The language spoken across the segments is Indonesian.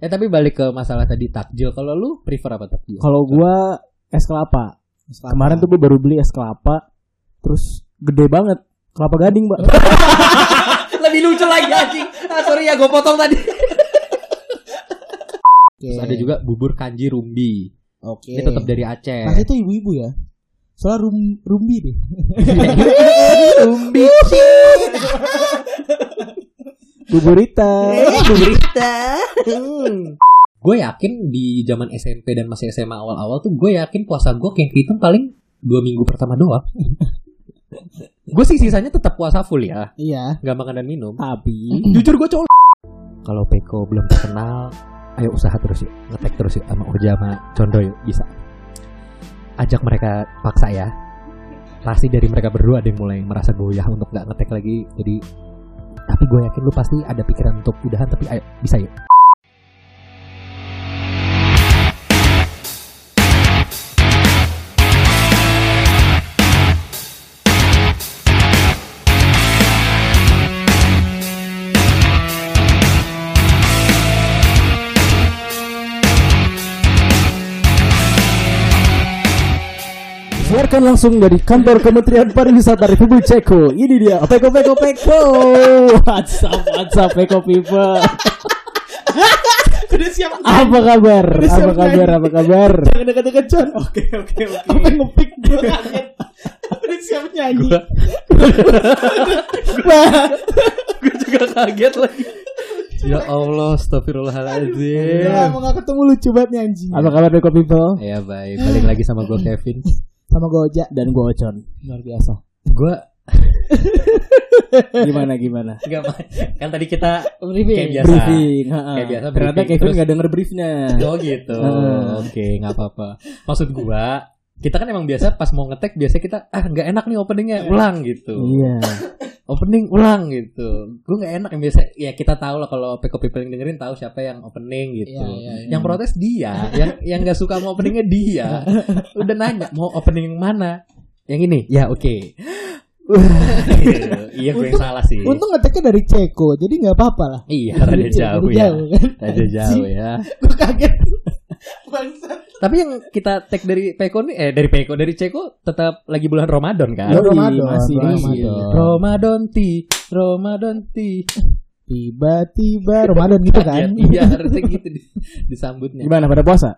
Eh tapi balik ke masalah tadi takjil. Kalau lu prefer apa takjil? Kalau gua es kelapa. Kemarin tuh gue baru beli es kelapa, terus gede banget. Kelapa gading, Mbak. lebih lucu lagi anjing. Ah, sorry ya gue potong tadi. Oke. Terus ada juga bubur kanji rumbi. Oke. Ini tetap dari Aceh. Pasti itu ibu-ibu ya. Soalnya rum rumbi deh. rumbi. Buburita. gue yakin di zaman SMP dan masih SMA awal-awal tuh gue yakin puasa gue kayak hitung paling dua minggu pertama doang. gue sih sisanya tetap puasa full ya, Iya. nggak makan dan minum. Tapi Jujur gue colok. Kalau Peko belum terkenal, ayo usaha terus yuk, ngetek terus yuk sama Urja sama Condo yuk bisa. Ajak mereka paksa ya. Pasti dari mereka berdua ada yang mulai merasa goyah untuk nggak ngetek lagi. Jadi, tapi gue yakin lu pasti ada pikiran untuk udahan. Tapi ayo bisa yuk. Siarkan langsung dari kantor Kementerian Pariwisata Republik Ceko. Ini dia, Peko Peko Peko. WhatsApp WhatsApp Peko people. Udah siap. Apa kabar? Udah siap, Apa kabar? Apa kabar? Jangan dekat-dekat John. Oke oke oke. Apa ngepick gue kaget. Udah siap nyanyi. gue juga kaget lagi. Ya Allah, astagfirullahaladzim. Ya, mau gak ketemu lucu banget nih anjing. Apa kabar Peko people? Ya baik, balik lagi sama gue Kevin. Sama Goja. Dan gue Ocon. Luar biasa. Gue Gimana gimana? Ma. kan tadi kita Briefing. kayak biasa. Briefing. Kayak biasa Ternyata briefing. Kevin Terus- nggak denger briefnya. Oh gitu. Oke, nggak apa-apa. Maksud gua, kita kan emang biasa pas mau ngetek biasa kita ah nggak enak nih openingnya, ulang gitu. Iya. Opening ulang gitu. Gua nggak enak yang biasa ya kita tahu lah kalau Peko People yang dengerin tahu siapa yang opening gitu. Iya, iya, iya. Yang protes dia, yang yang nggak suka mau openingnya dia. Udah nanya mau opening yang mana? Yang ini. Ya oke. iya gue yang salah sih. Untung ngeteknya dari Ceko, jadi nggak apa-apa lah. Iya, rada jauh Dari ya. jauh, kan? Rada jauh ya. Gue kaget. Bangsat. Tapi yang kita tag dari Peko nih eh dari Peko dari Ceko tetap lagi bulan Ramadan kan? Ramadan, masih Ramadan. Ramadan ti, Ramadan ti. Tiba-tiba Ramadan gitu kan. Iya, harusnya gitu di- disambutnya. Gimana pada puasa?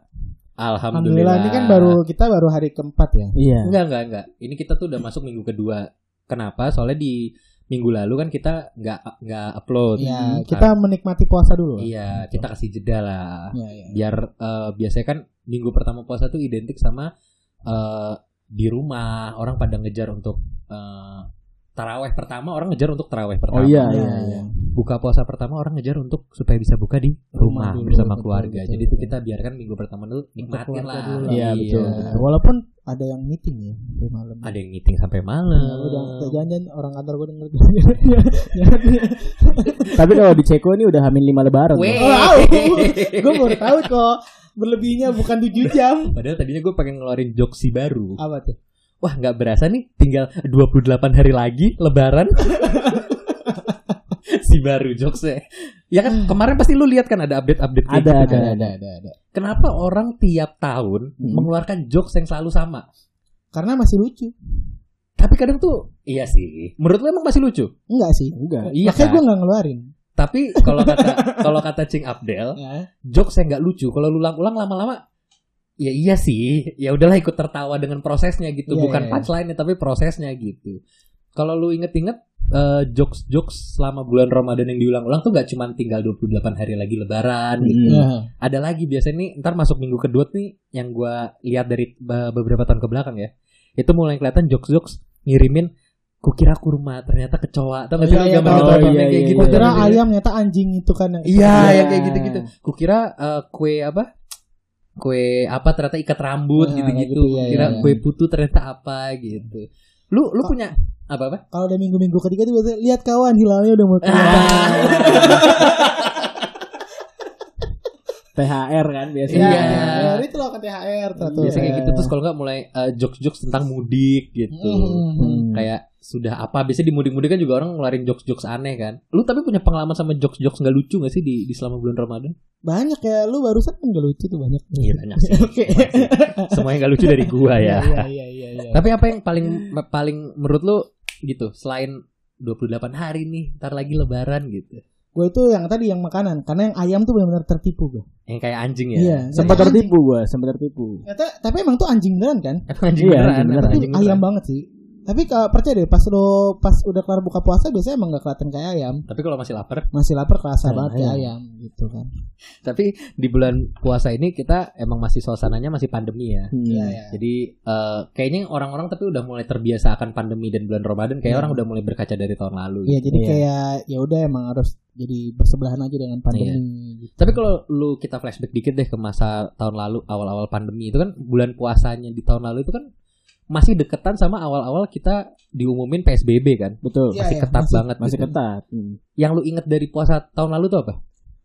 Alhamdulillah. Alhamdulillah ini kan baru kita baru hari keempat ya. Iya. enggak enggak enggak. Ini kita tuh udah masuk minggu kedua. Kenapa? Soalnya di minggu lalu kan kita nggak nggak upload. Ya, Hmm, kita menikmati puasa dulu. Iya, kita kasih jeda lah. Iya, iya. biar eh, biasanya kan minggu pertama puasa tuh identik sama eh, di rumah orang pada ngejar untuk eh, taraweh pertama orang ngejar untuk taraweh pertama Oh iya Iya, iya. iya. buka puasa pertama orang ngejar untuk supaya bisa buka di rumah, Rumah dulu, bersama betul, keluarga betul, jadi itu betul. kita biarkan minggu pertama dulu nikmatin keluarga lah dulu. Iya, betul, Ya, Walaupun ada yang meeting ya sampai malam. ada yang meeting sampai malam lu jangan jangan orang kantor gue denger. Tapi kalau di Ceko ini udah hamil lima lebaran. Loh. gue baru tahu kok berlebihnya bukan 7 jam. padahal tadinya gue pengen ngeluarin joksi baru Apa tuh? wah nggak berasa nih tinggal 28 hari lagi lebaran si baru jokesnya ya kan kemarin pasti lu lihat kan ada update-update Ada, gitu ada, kan? ada, ada, ada. Kenapa orang tiap tahun Hmm. mengeluarkan jokes yang selalu sama? Karena masih lucu. Tapi kadang tuh iya sih. Menurut lu emang masih lucu? Enggak sih. Enggak. Iya Makanya kan? gue nggak ngeluarin. Tapi kalau kata kalau kata Cing Abdel, Ya. jokes yang nggak lucu kalau lu ulang-ulang lama-lama ya iya sih. Ya udahlah ikut tertawa dengan prosesnya gitu, Iya, bukan iya. punchline tapi prosesnya gitu. Kalau lu inget-inget eh, jokes-jokes selama bulan Ramadan yang diulang-ulang tuh gak cuma tinggal 28 hari lagi lebaran gitu. Ya. ada lagi biasanya nih ntar masuk minggu kedua nih yang gua lihat dari be- beberapa tahun ke belakang ya itu mulai kelihatan jokes jokes ngirimin kukira kurma ternyata kecoa atau nggak sih Iya, lu iya, gambar tahu, gambar iya, kayak iya, gitu Gue iya. ayam nyata anjing itu kan. yang- iya Iya. yang kayak gitu gitu kukira eh, kue apa kue apa ternyata ikat rambut Nah, gitu gitu gitu, iya, kira iya, iya. kue putu ternyata apa gitu lu lu punya apa apa Kalau udah minggu-minggu ketiga tuh biasanya lihat kawan hilalnya udah mau keluar. THR kan Iya, biasanya. Iya. THR itu loh kan THR tuh. Biasa kayak Iya. gitu terus kalau nggak mulai eh, jokes-jokes tentang mudik gitu. Hmm. Kayak sudah apa biasanya di mudik-mudik kan juga orang ngeluarin jokes-jokes aneh kan. Lu tapi punya pengalaman sama jokes-jokes nggak lucu gak sih di, di selama bulan Ramadan? Banyak ya, lu barusan kan gak lucu tuh banyak. Iya banyak sih. Oke. Semuanya nggak lucu dari gua ya. Iya, iya, iya, iya. Tapi apa yang paling paling menurut lu gitu selain 28 hari nih, ntar lagi lebaran gitu. Gue itu yang tadi yang makanan, karena yang ayam tuh benar-benar tertipu gue. Yang kayak anjing ya. Iya. Sempat tertipu gua, sempat tertipu. Tapi emang tuh anjing beneran kan? Emang anjing Iya, beneran, anjing beneran. Tapi anjing ayam beneran. banget sih. Tapi kalau percaya deh, pas lo pas udah kelar buka puasa biasanya emang gak kelihatan kayak ayam. Tapi kalau masih lapar, Masih lapar kerasa Kayak banget kayak ayam. ayam gitu kan. tapi di bulan puasa ini kita emang masih suasananya masih pandemi ya. Iya, iya. Jadi eh, kayaknya orang-orang tapi udah mulai terbiasa akan pandemi dan bulan Ramadan kayak Hmm. orang udah mulai berkaca dari tahun lalu. Iya, jadi Iya. kayak ya udah emang harus jadi bersebelahan aja dengan pandemi. gitu. Tapi kalau lu kita flashback dikit deh ke masa tahun lalu awal-awal pandemi itu kan bulan puasanya di tahun lalu itu kan masih deketan sama awal-awal kita diumumin PSBB kan. Betul. Masih iya, ketat masih- banget Masih gitu. ketat. Hmm. Yang lu inget dari puasa tahun lalu tuh apa?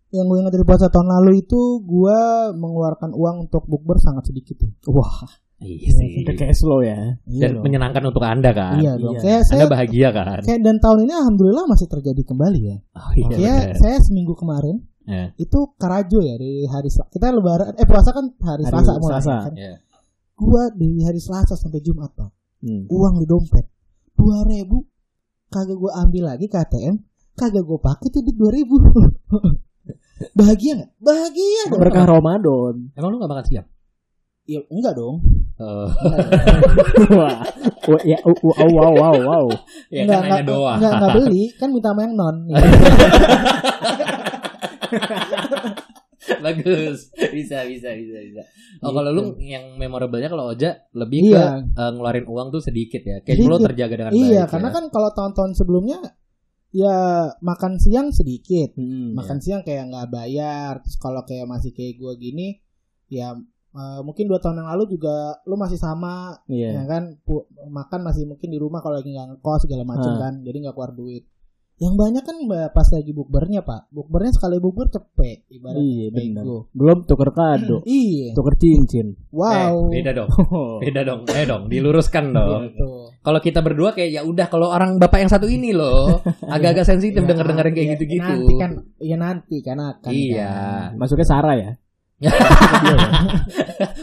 Yang gue ingat dari puasa tahun lalu itu gue mengeluarkan uang untuk bukber sangat sedikit. ya. Wah, Iya sih. udah kayak slow ya. Iya Dan dong. menyenangkan untuk Anda kan. Iya dong. Iya. Kayak saya Anda bahagia kan? kayak dan tahun ini alhamdulillah masih terjadi kembali ya. Oh, iya. Kayak saya seminggu kemarin Iya. itu karajo ya dari hari kita lebaran eh puasa kan hari, Hari Selasa mulai Selasa. kan. Iya. Gua dari hari Selasa sampai Jumat Pak. Hmm. Uang di dompet dua ribu kagak gua ambil lagi ke ATM kagak gua pakai tuh di dua ribu bahagia nggak bahagia dong Berkah Ramadan. Emang lu gak makan siang? ya enggak dong Oh, Wah. Wah, ya, uh, wow, wow, wow. ya enggak, kan enggak, enggak, enggak beli kan minta sama yang non Bagus. Bisa, bisa, bisa, bisa. Oh, Gitu. kalau lu yang memorablenya kalau Oja lebih Iya. ke eh, ngeluarin uang tuh sedikit ya. Cash flow terjaga dengan iya baik. karena ya. kan kalau tahun-tahun sebelumnya ya makan siang sedikit Hmm. makan siang kayak nggak bayar terus kalau kayak masih kayak gua gini ya eh, mungkin dua tahun yang lalu juga lu masih sama Iya. ya kan pu- makan masih mungkin di rumah kalau lagi nggak ngekos segala macam Ah. kan jadi nggak keluar duit yang banyak kan pas lagi bukbernya pak bukbernya sekali bukber cepet ibarat Iya, benar. bego Belum tuker kado, iya tuker cincin. wow Eh, beda dong. Beda dong. Eh dong, diluruskan dong. Gitu. Kalau kita berdua kayak ya udah kalau orang bapak yang satu ini loh agak-agak sensitif Ya, denger-dengerin kayak ya, gitu-gitu. nanti kan ya nanti kan akan Iya. kan. Masuknya Sarah ya?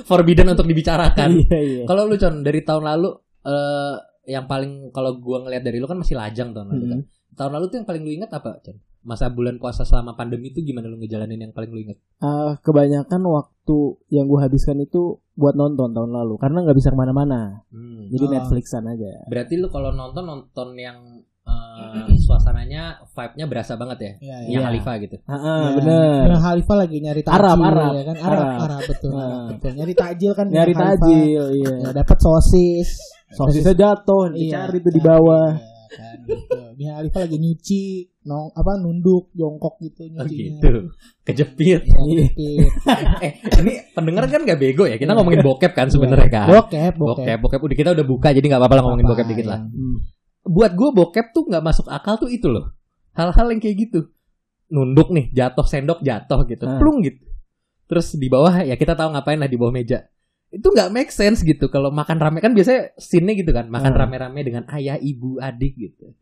Forbidden untuk dibicarakan. Iya, iya. Kalau lu Con dari tahun lalu eh yang paling kalau gua ngelihat dari lu kan masih lajang tahun lalu kan. Hmm. Tahun lalu tuh yang paling lu inget apa, Con? Masa bulan puasa selama pandemi itu gimana lu ngejalanin yang paling lu inget? Ah, kebanyakan waktu yang gue habiskan itu buat nonton tahun lalu karena nggak bisa ke mana-mana Hmm. jadi Oh. Netflixan aja Berarti lu kalau nonton nonton yang eh, suasananya vibe-nya berasa banget ya. Iya, Yang Iya. Khalifa gitu. ah, ah, Ya, bener ya, Halifa lagi nyari takjil Arab, Arab. ya kan Arab Arab. Arab, betul. Arab, betul nyari takjil kan nyari Halifa. tajil iya ya, dapat sosis sosisnya jatuh Iya, dicari tuh di bawah iya, kan, gitu. Dia Halifa lagi nyuci nong apa nunduk jongkok gitu Oh, nyucinya gitu. Kejepit. Ya, nyepit. eh, ini pendengar kan gak bego ya. Kita ngomongin bokep kan sebenarnya kan. bokep Bokep, bokep bokep. Udah kita udah buka jadi nggak apa-apa lah ngomongin bokep dikit lah. Hmm. Buat gue bokep tuh nggak masuk akal tuh itu loh. Hal-hal yang kayak gitu. Nunduk nih, jatuh sendok jatuh gitu, Ah. plung gitu. Terus di bawah ya kita tahu ngapain lah di bawah meja. Itu nggak make sense gitu. Kalau makan rame kan biasanya scene-nya gitu kan, makan Ah. rame-rame dengan ayah, ibu, adik gitu.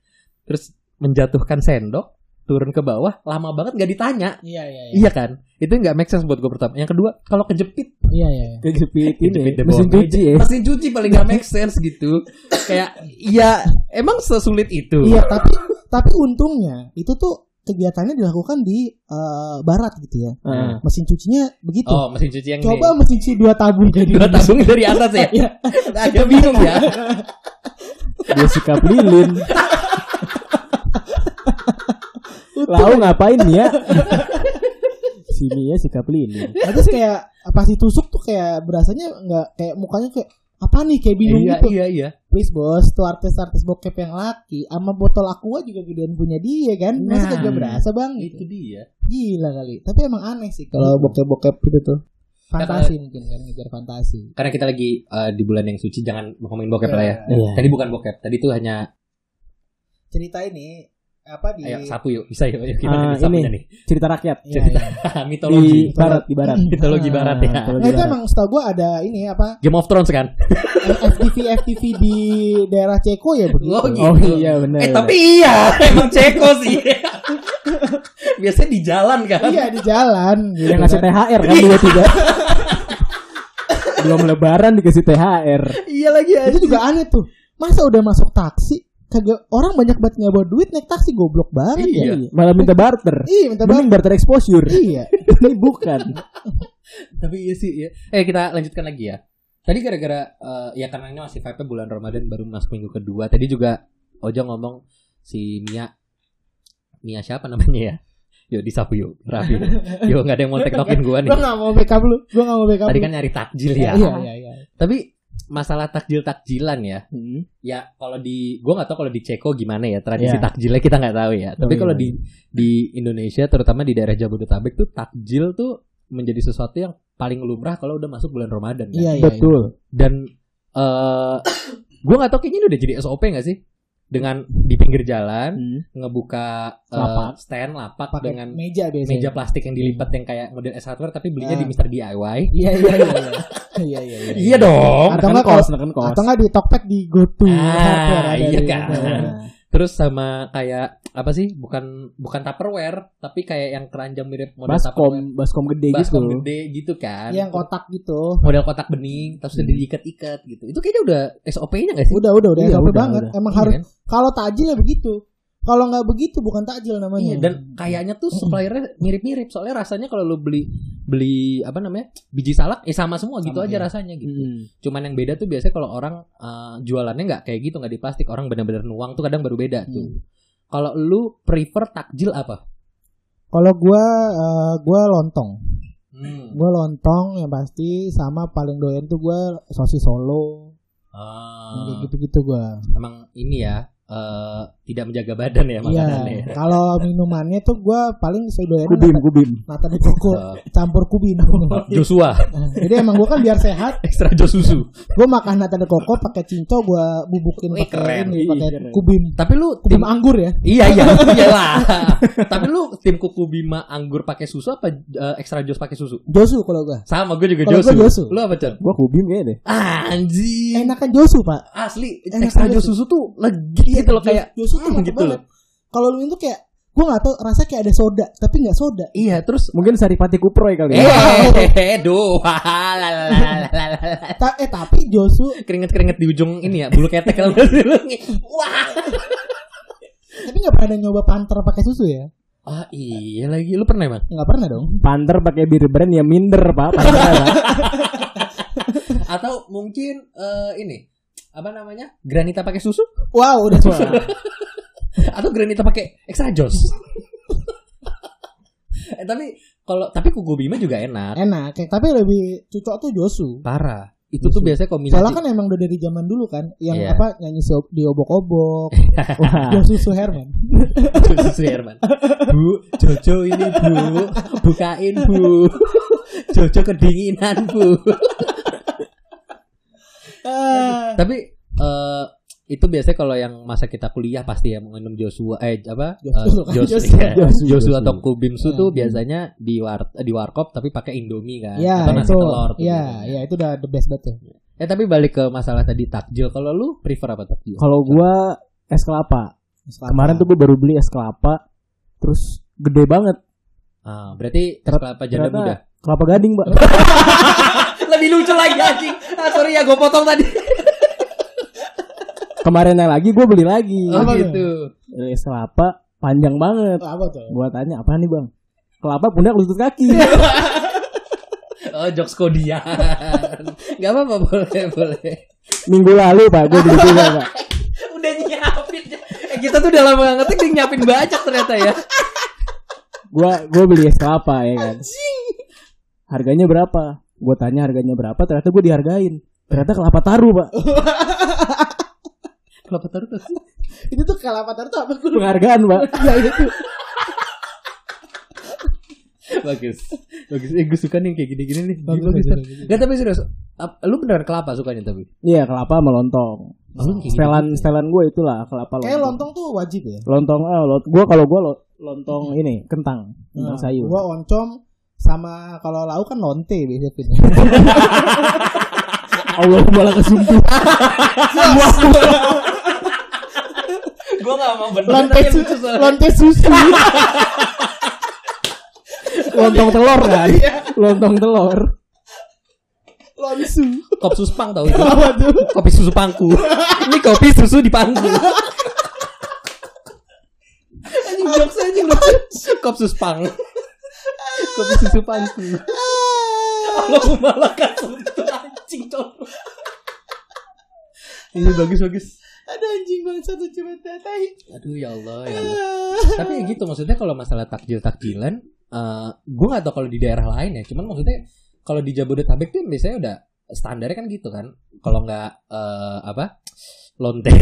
Terus menjatuhkan sendok, turun ke bawah, lama banget nggak ditanya. iya iya iya Iya kan? Itu nggak make sense buat gue pertama. Yang kedua, kalau kejepit iya iya iya. kejepit ini Kejepit mesin cuci ya mesin cuci paling gak make sense gitu kayak ya emang sesulit itu Iya, tapi tapi untungnya itu tuh kegiatannya dilakukan di eh, barat gitu ya Ah. mesin cucinya begitu oh mesin cuci yang coba ini mesin cuci dua tabung di dua tabung dari atas ya Iya. agak bingung ya dia sikap lilin Lau ngapain ya? Sini ya sikap lilin. Nah, terus kayak pas ditusuk tuh kayak berasanya nggak kayak mukanya kayak apa nih kayak bingung iya gitu. iya iya Please bos, tuh artis-artis bokep yang laki sama botol aqua juga gedean punya dia kan. Masa Nah, kagak berasa bang itu gitu. dia Gila kali. Tapi emang aneh sih kalau bokep-bokep gitu tuh. Fantasi mungkin kan ngejar fantasi. karena kita lagi eh, di bulan yang suci jangan ngomongin bokep lah ya Iya. tadi bukan bokep tadi tuh hanya Cerita ini apa di Ayo sapu yuk, bisa yuk. Ah, nih sapunya ini. nih? Cerita rakyat. Iya, iya. Mitologi. Di barat, di barat. Mitologi Ah, barat ya. mitologi Nah itu barat. emang setahu gue ada ini apa Game of Thrones kan? FTV FTV di daerah Ceko ya begitu. Oh, gitu. Oh iya benar. Eh tapi iya, emang Ceko sih. Biasanya di jalan kan. Iya di jalan. Gitu Yang ngasih kan. THR kan dua tiga. Belum lebaran dikasih THR. Iya lagi Itu juga aneh tuh. Masa udah masuk taksi kagak orang banyak banget nggak bawa duit naik taksi goblok banget Iya. ya. Malah minta barter. Iya minta Mending banget. barter exposure. Iya. Ini bukan. Tapi iya sih ya. Eh kita lanjutkan lagi ya. Tadi gara-gara eh, ya karena ini masih vibe bulan Ramadan baru masuk minggu kedua. Tadi juga Ojo ngomong si Mia Mia siapa namanya ya? Yuk disapu yuk, rapi. Yuk nggak ada yang mau tektokin gua nih. Gue nggak mau backup lu. Gue nggak mau backup Tadi kan nyari takjil ya. Iya iya iya. Tapi masalah takjil takjilan ya. Hmm. Ya kalau di gua nggak tahu kalau di Ceko gimana ya tradisi Iya. takjilnya kita nggak tahu ya. Tapi iya, kalau iya. di di Indonesia terutama di daerah Jabodetabek tuh takjil tuh menjadi sesuatu yang paling lumrah kalau udah masuk bulan Ramadan kan. Iya iya. Betul. dan eh gue nggak tahu kayaknya ini udah jadi SOP nggak sih dengan di pinggir jalan Hmm. ngebuka eh, Lapak. stand lapak Pakai dengan meja biasanya. meja plastik yang dilipat yang kayak model S hardware tapi belinya Ah. di Mister DIY Iya iya iya. iya. Iya iya iya. iya dong Atau Neken nggak kos, kalau- neken kos. Atau nggak di Tokped di GoTo. Ah, iya kan. Nah. terus sama kayak apa sih bukan bukan Tupperware tapi kayak yang keranjang mirip model Tupperware Baskom, baskom gede baskom gitu. gede gitu kan Yang kotak gitu. model kotak bening terus udah diikat-ikat gitu itu kayaknya udah SOP-nya nggak sih Udah udah udah Iya, SOP udah, banget. udah. Emang Iya harus kan? kalau takjil ya begitu. Kalau nggak begitu bukan takjil namanya. Iya, dan kayaknya tuh suppliernya mirip-mirip soalnya rasanya kalau lu beli beli apa namanya biji salak eh sama semua gitu Sama, aja iya. rasanya gitu. Hmm. Cuman yang beda tuh biasanya kalau orang eh, jualannya nggak kayak gitu nggak di plastik orang benar-benar nuang tuh kadang baru beda tuh. Hmm. Kalau lu prefer takjil apa? Kalau gua eh, gua lontong. Hmm. Gua lontong yang pasti sama paling doyan tuh gua sosis Solo. Ah, Kayak gitu-gitu gua. emang ini ya eh, tidak menjaga badan ya Iya. makanannya. ya. Kalau minumannya tuh gua paling sedoyan Kubim, kubim. nata de coco campur kubim. Joshua Jadi emang gua kan biar sehat, ekstra jos susu. gua makan nata de coco pakai cinco gua bubukin pakai keren. ini pakai kubim. Tapi lu Kubim tim anggur ya. Iya iya iyalah. Tapi lu tim kuku bima anggur pakai susu apa eh, ekstra jos pakai susu? Josu kalau gua. Sama gue juga Josu. gua Josu. Lu apa Chan? Gua kubim kayaknya deh. Anjing. Enakan Josu, Pak. Asli Enak ekstra jos susu tuh legi gitu loh kayak Josu tuh hmm, gitu banget. Kalau lu itu kayak gua nggak tahu rasanya kayak ada soda, tapi nggak soda. Iya terus Mungkin Saripati Kuproy kali ya. Eh. Ta- eh tapi Josu keringet-keringet di ujung ini ya, bulu ketek kalau? Wah. tapi nggak pernah nyoba panter pakai susu ya? Ah iya lagi, lu pernah emang? Nggak pernah dong. Panter pakai bir brand ya minder, Pak. Panter, Pak. Atau mungkin eh, ini apa namanya? Granita pakai susu? Wow, udah susah. Atau granita pakai extra jos. eh, tapi kalau tapi kuku bima juga enak. Enak, kayak tapi lebih cocok tuh Josu. Parah. Itu tuh biasanya kombinasi. Soalnya kan emang udah dari zaman dulu kan, yang Iya. apa nyanyi di obok-obok. Josu susu Herman. Susu Herman. Bu, Jojo ini bu, bukain bu. Jojo kedinginan bu. Ah, Tapi eh itu biasanya kalau yang masa kita kuliah pasti ya minum Joshua eh apa Joshua, Eh, Jos- Joshua. iya. Joshua, Joshua Joshua. atau Kubimsu tuh Hmm. biasanya di war di warkop tapi pakai Indomie kan ya atau nasi itu, telur tuh ya, biasanya. ya itu udah the best banget tuh. Eh tapi balik ke masalah tadi takjil. Kalau lu prefer apa takjil? Kalau gua es kelapa. Kemarin tuh gua baru beli es kelapa. Terus gede banget. Ah, berarti es kelapa janda muda. Kelapa gading, Mbak. Lebih lucu lagi anjing. Ah, sorry ya gue potong tadi. Kemarin yang lagi gua beli lagi. Oh gitu. Beli Es kelapa panjang banget. apa tuh? Gua tanya, apa nih, Bang? Kelapa pundak lutut kaki. Oh, jokes kodian. Gak apa-apa, boleh, boleh. Minggu lalu, Pak, gua beli juga, Pak. Udah nyiapin. Eh, kita tuh udah lama ngetik, dia nyiapin banyak ternyata ya. Gua gua beli es kelapa ya kan. Harganya berapa? Gua tanya harganya berapa, ternyata gua dihargain. Ternyata kelapa taru, Pak. Kelapa sih. Itu tuh kelapa taruh tuh apa? Lupa. Penghargaan, Pak. Ya itu. Bagus. Bagus. Eh, gue suka nih yang kayak gini-gini nih. Bagus, Bagus. Gak, tapi serius. Lu beneran kelapa sukanya tapi? Iya, kelapa sama lontong. Lu kayak gitu. Setelan setelan gue itulah kelapa Kayak lontong. lontong tuh wajib ya. Lontong ah lot, gua kalau gua lo- lontong ini kentang, kentang Nah, sayur. Gua oncom sama kalau lauk kan lonte biasanya. Allah malah kesumpu. Gua gak mau bener. lonte susu. Lonte susu. lontong telur kan? lontong telur. Lonsu. Kop suspang tau itu. Apa tuh? Kopi susu pangku. Ini kopi susu di pangku. Anjing jokes anjing Kop suspang. Kopi susu pangku. Aku malah kasut anjing coba. Ini bagus bagus. Ada anjing banget satu cuma tai. Aduh ya Allah ya Allah. Tapi ya gitu maksudnya kalau masalah takjil takjilan, eh gue gak tau kalau di daerah lain ya. Cuman maksudnya kalau di Jabodetabek tuh biasanya udah standarnya kan gitu kan. Kalau nggak eh, apa lonte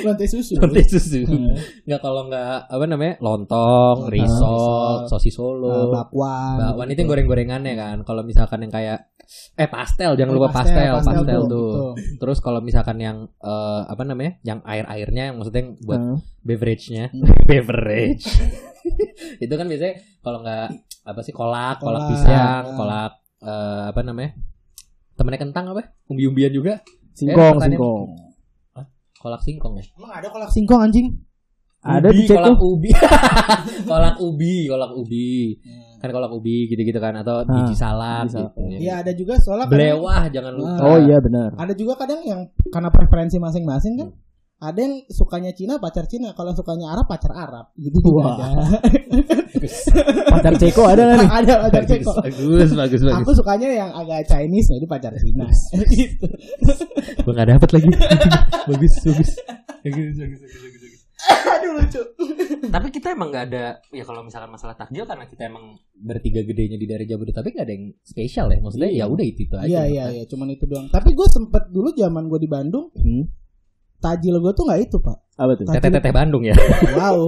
Lonte susu. lonte susu. Hmm. Nggak kalau nggak apa namanya lontong, risol, sosis Nah, solo. bakwan. Bakwan itu yang goreng-gorengannya kan. Kalau misalkan yang kayak eh pastel jangan lupa Pastel, pastel, pastel, pastel tuh. tuh, Terus kalau misalkan yang eh, apa namanya? Yang air-airnya yang maksudnya yang buat Nah, beverage-nya Hmm. beverage itu kan biasanya kalau nggak apa sih kolak kolak, Kolak, pisang ah. kolak eh, apa namanya temennya kentang apa umbi-umbian juga singkong, pertanyaan- singkong. kolak singkong ya Emang ada kolak singkong anjing? Ada Ubi, di Ceko. kolak ubi kolak ubi kolak ubi kan kolak ubi gitu-gitu kan atau biji salak biji salak. gitu. Iya ada juga soalnya kadang- belewah jangan lupa. Oh iya benar. Ada juga kadang yang karena preferensi masing-masing kan. Ada yang sukanya Cina pacar Cina, kalau yang sukanya Arab pacar Arab. Gitu juga Wah. ada. Pacar Ceko ada nggak nih? ada pacar bagus Ceko. bagus bagus bagus Aku sukanya yang agak Chinese, jadi pacar Cina. gitu. gue nggak dapet lagi bagus bagus bagus bagus bagus bagus bagus. Aduh lucu. Tapi kita emang nggak ada ya kalau misalkan masalah takjil karena kita emang bertiga gedenya di daerah Jabodetabek nggak ada yang spesial ya. Maksudnya Iya. ya udah itu itu aja. Iya iya iya, cuman itu doang. Tapi gue sempet dulu zaman gue di Bandung, Hmm. Tajil gue tuh nggak itu pak. Apa tuh? Teteh teteh Bandung ya. Wow,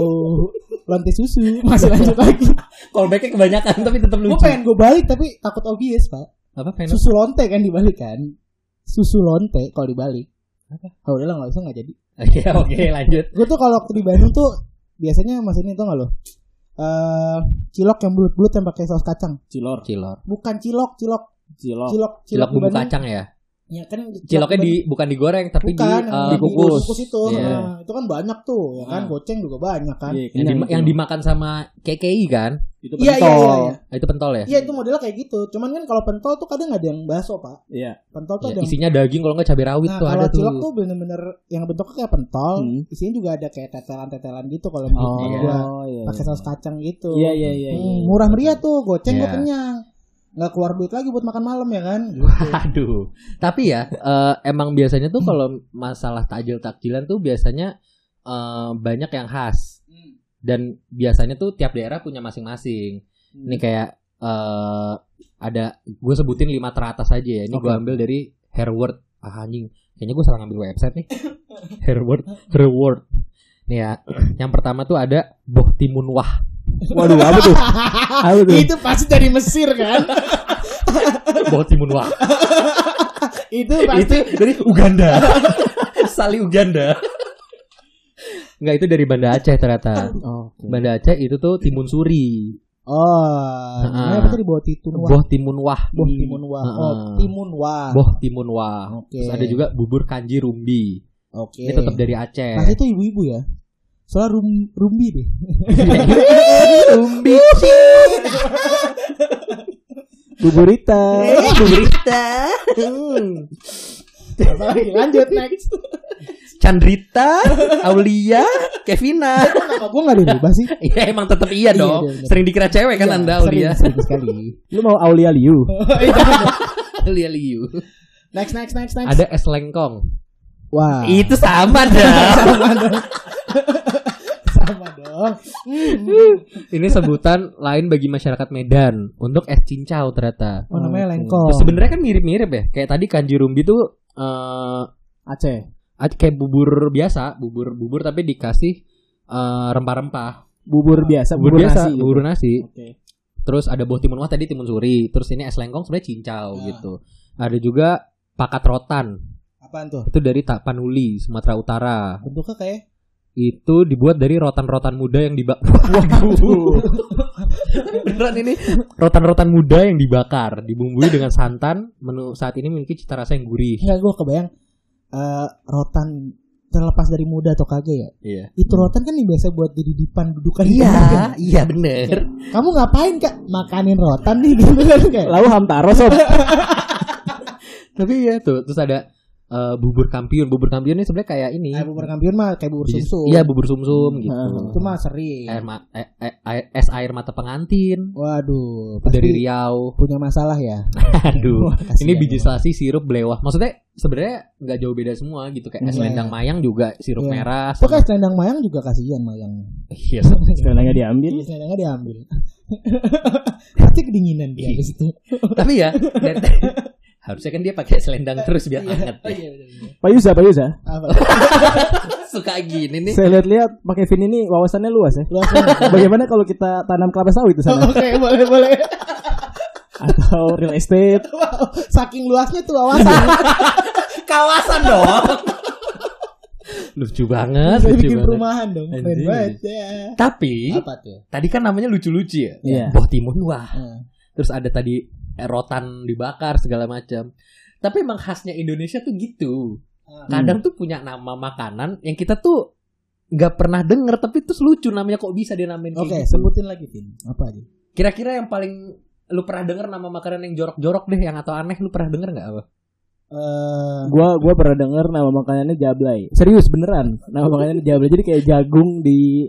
lonte susu. Masih lanjut lagi. Callbacknya kebanyakan tapi tetap Gue lucu. pengen gue balik tapi takut obvious pak. Apa pengen? Susu lonte kan dibalik kan. Susu lonte kalau dibalik. Oh udahlah nggak usah nggak jadi. Oke oke lanjut. Gue tuh kalau waktu di Bandung tuh biasanya mas ini tuh nggak lo? Eh cilok yang bulut-bulut yang pakai saus kacang. Cilor. Cilor. Bukan cilok, cilok, Cilok. cilok, Cilok di bumbu kacang ya. Ya kan cilok Ciloknya di di bukan digoreng tapi Bukan, di yang eh, dikukus. dikukus itu. Iya. Nah, itu kan banyak tuh, ya kan? Ah. Goceng juga banyak kan. Iya, yang, itu. yang dimakan sama KKI kan? itu Iya, iya, pentol. iya, iya. Ah, Itu pentol ya? Iya, itu modelnya kayak gitu. Cuman kan kalau pentol tuh kadang ada yang bakso, Pak. Iya. Pentol tuh Ya, ada yang isinya daging kalau nggak cabai rawit Nah, tuh kalau ada tuh. cilok tuh bener-bener yang bentuknya kayak pentol, Hmm. isinya juga ada kayak tetelan-tetelan gitu kalau Oh, menurut gua. iya. Pakai saus kacang gitu. Iya, iya, iya. Hmm, iya. murah meriah tuh, goceng gua Iya. kenyang. Nggak keluar duit lagi buat makan malam ya kan? Gitu. Aduh. Tapi ya eh, emang biasanya tuh kalau masalah takjil takjilan tuh biasanya eh, banyak yang khas dan biasanya tuh tiap daerah punya masing-masing. Ini kayak eh, ada gue sebutin lima teratas aja ya. Ini gue Oke. ambil dari Hairword. Ah, anjing. Kayaknya gue salah ngambil website nih. Hairword, Hairword. Nih ya, yang pertama tuh ada Boh Timunwah. Waduh, apa tuh? Apa tuh? itu pasti dari Mesir kan? Boh Timunwah. itu pasti itu dari Uganda. Sali Uganda. Enggak itu dari Banda Aceh ternyata. Oh. Banda Aceh itu tuh timun suri. Oh, namanya apa tadi bawa titun wah? Boh timun wah. Boh timun wah. Oh, timun wah. Boh timun wah. Oke. Terus ada juga bubur kanji rumbi. Oke. Ini tetap dari Aceh. Pasti itu ibu-ibu ya. Soalnya rum, rumbi deh. rumbi. Buburita. Buburita. Apa lagi? Lanjut next. Chandrita, Aulia, Kevina. Nama gue gak dirubah sih. Iya emang tetap iya Iya, dong. iya, bener. Sering dikira cewek kan Iya, Anda sering, Aulia. Sering sekali. Lu mau Aulia Liu? Aulia Liu. next, next, next, next. Ada es lengkong. Wah. Itu sama dah. sama dong. Ini sebutan lain bagi masyarakat Medan untuk es cincau ternyata. Oh, namanya lengkong. Sebenarnya kan mirip-mirip ya. Kayak tadi kanji rumbi tuh eh Aceh. kayak bubur biasa, bubur bubur tapi dikasih eh, rempah-rempah. Bubur biasa, Bubur, biasa, nasi gitu. bubur nasi. Oke. Terus ada boh timun wah tadi timun suri. Terus ini es lengkong sebenarnya cincau Ah. gitu. Ada juga pakat rotan. Apa Apaan tuh? Itu dari Tapanuli, Sumatera Utara. Bentuknya kayak Itu dibuat dari rotan-rotan muda yang dibakar. Waduh. Beneran ini rotan-rotan muda yang dibakar, dibumbui dengan santan. Menu saat ini memiliki cita rasa yang gurih. Enggak gue kebayang eh, rotan terlepas dari muda atau kagak ya. Iya. Itu rotan kan yang biasa buat jadi dipan dudukan Iya, iya bener. Kamu ngapain kak? Makanin rotan nih gitu kan kayak. Lalu hamtaro sob. Tapi ya tuh, terus ada eh, bubur kampiun. Bubur kampiun ini sebenarnya kayak ini. Kayak bubur kampiun mah kayak bubur sumsum. Iya, bubur sumsum gitu. Itu mah sering. Air ma- eh, eh, air- es air mata pengantin Waduh, dari Riau. punya masalah ya. Aduh. Wah, Ini biji ya. selasi sirup belewah. Maksudnya sebenarnya nggak jauh beda semua gitu kayak es Iya. lendang mayang juga sirup Iya. merah. Sama- kan selendang mayang juga kasihan mayang. Iya. Sebenarnya diambil. Iya, selendangnya diambil. Pasti kedinginan dia Iya. di situ. Tapi ya harusnya kan dia pakai selendang terus biar hangat. Oh, ya. iya, bener, bener. Pak Yusa, Pak Yusa. Suka gini nih. Saya lihat-lihat pakai Vin ini wawasannya luas ya. Luas banget. Bagaimana kalau kita tanam kelapa sawit di sana Oke, boleh, boleh. atau real estate? Wow, saking luasnya tuh wawasan. Kawasan dong. lucu banget, Bisa lucu bikin banget. perumahan dong. Keren banget ya. Tapi Apa tuh? tadi kan namanya lucu-lucu ya. Iya. Buah timun wah. Hmm. Terus ada tadi eh, rotan dibakar segala macam. Tapi emang khasnya Indonesia tuh gitu. Hmm. Kadang tuh punya nama makanan yang kita tuh nggak pernah denger tapi terus lucu namanya kok bisa dia namain Oke, gitu. sebutin lagi, Vin. Apa aja? Kira-kira yang paling lu pernah denger nama makanan yang jorok-jorok deh yang atau aneh lu pernah denger nggak apa? Eh, Gua gua pernah denger nama makanannya jablay. Serius beneran. Nama makanannya jablay. Jadi kayak jagung di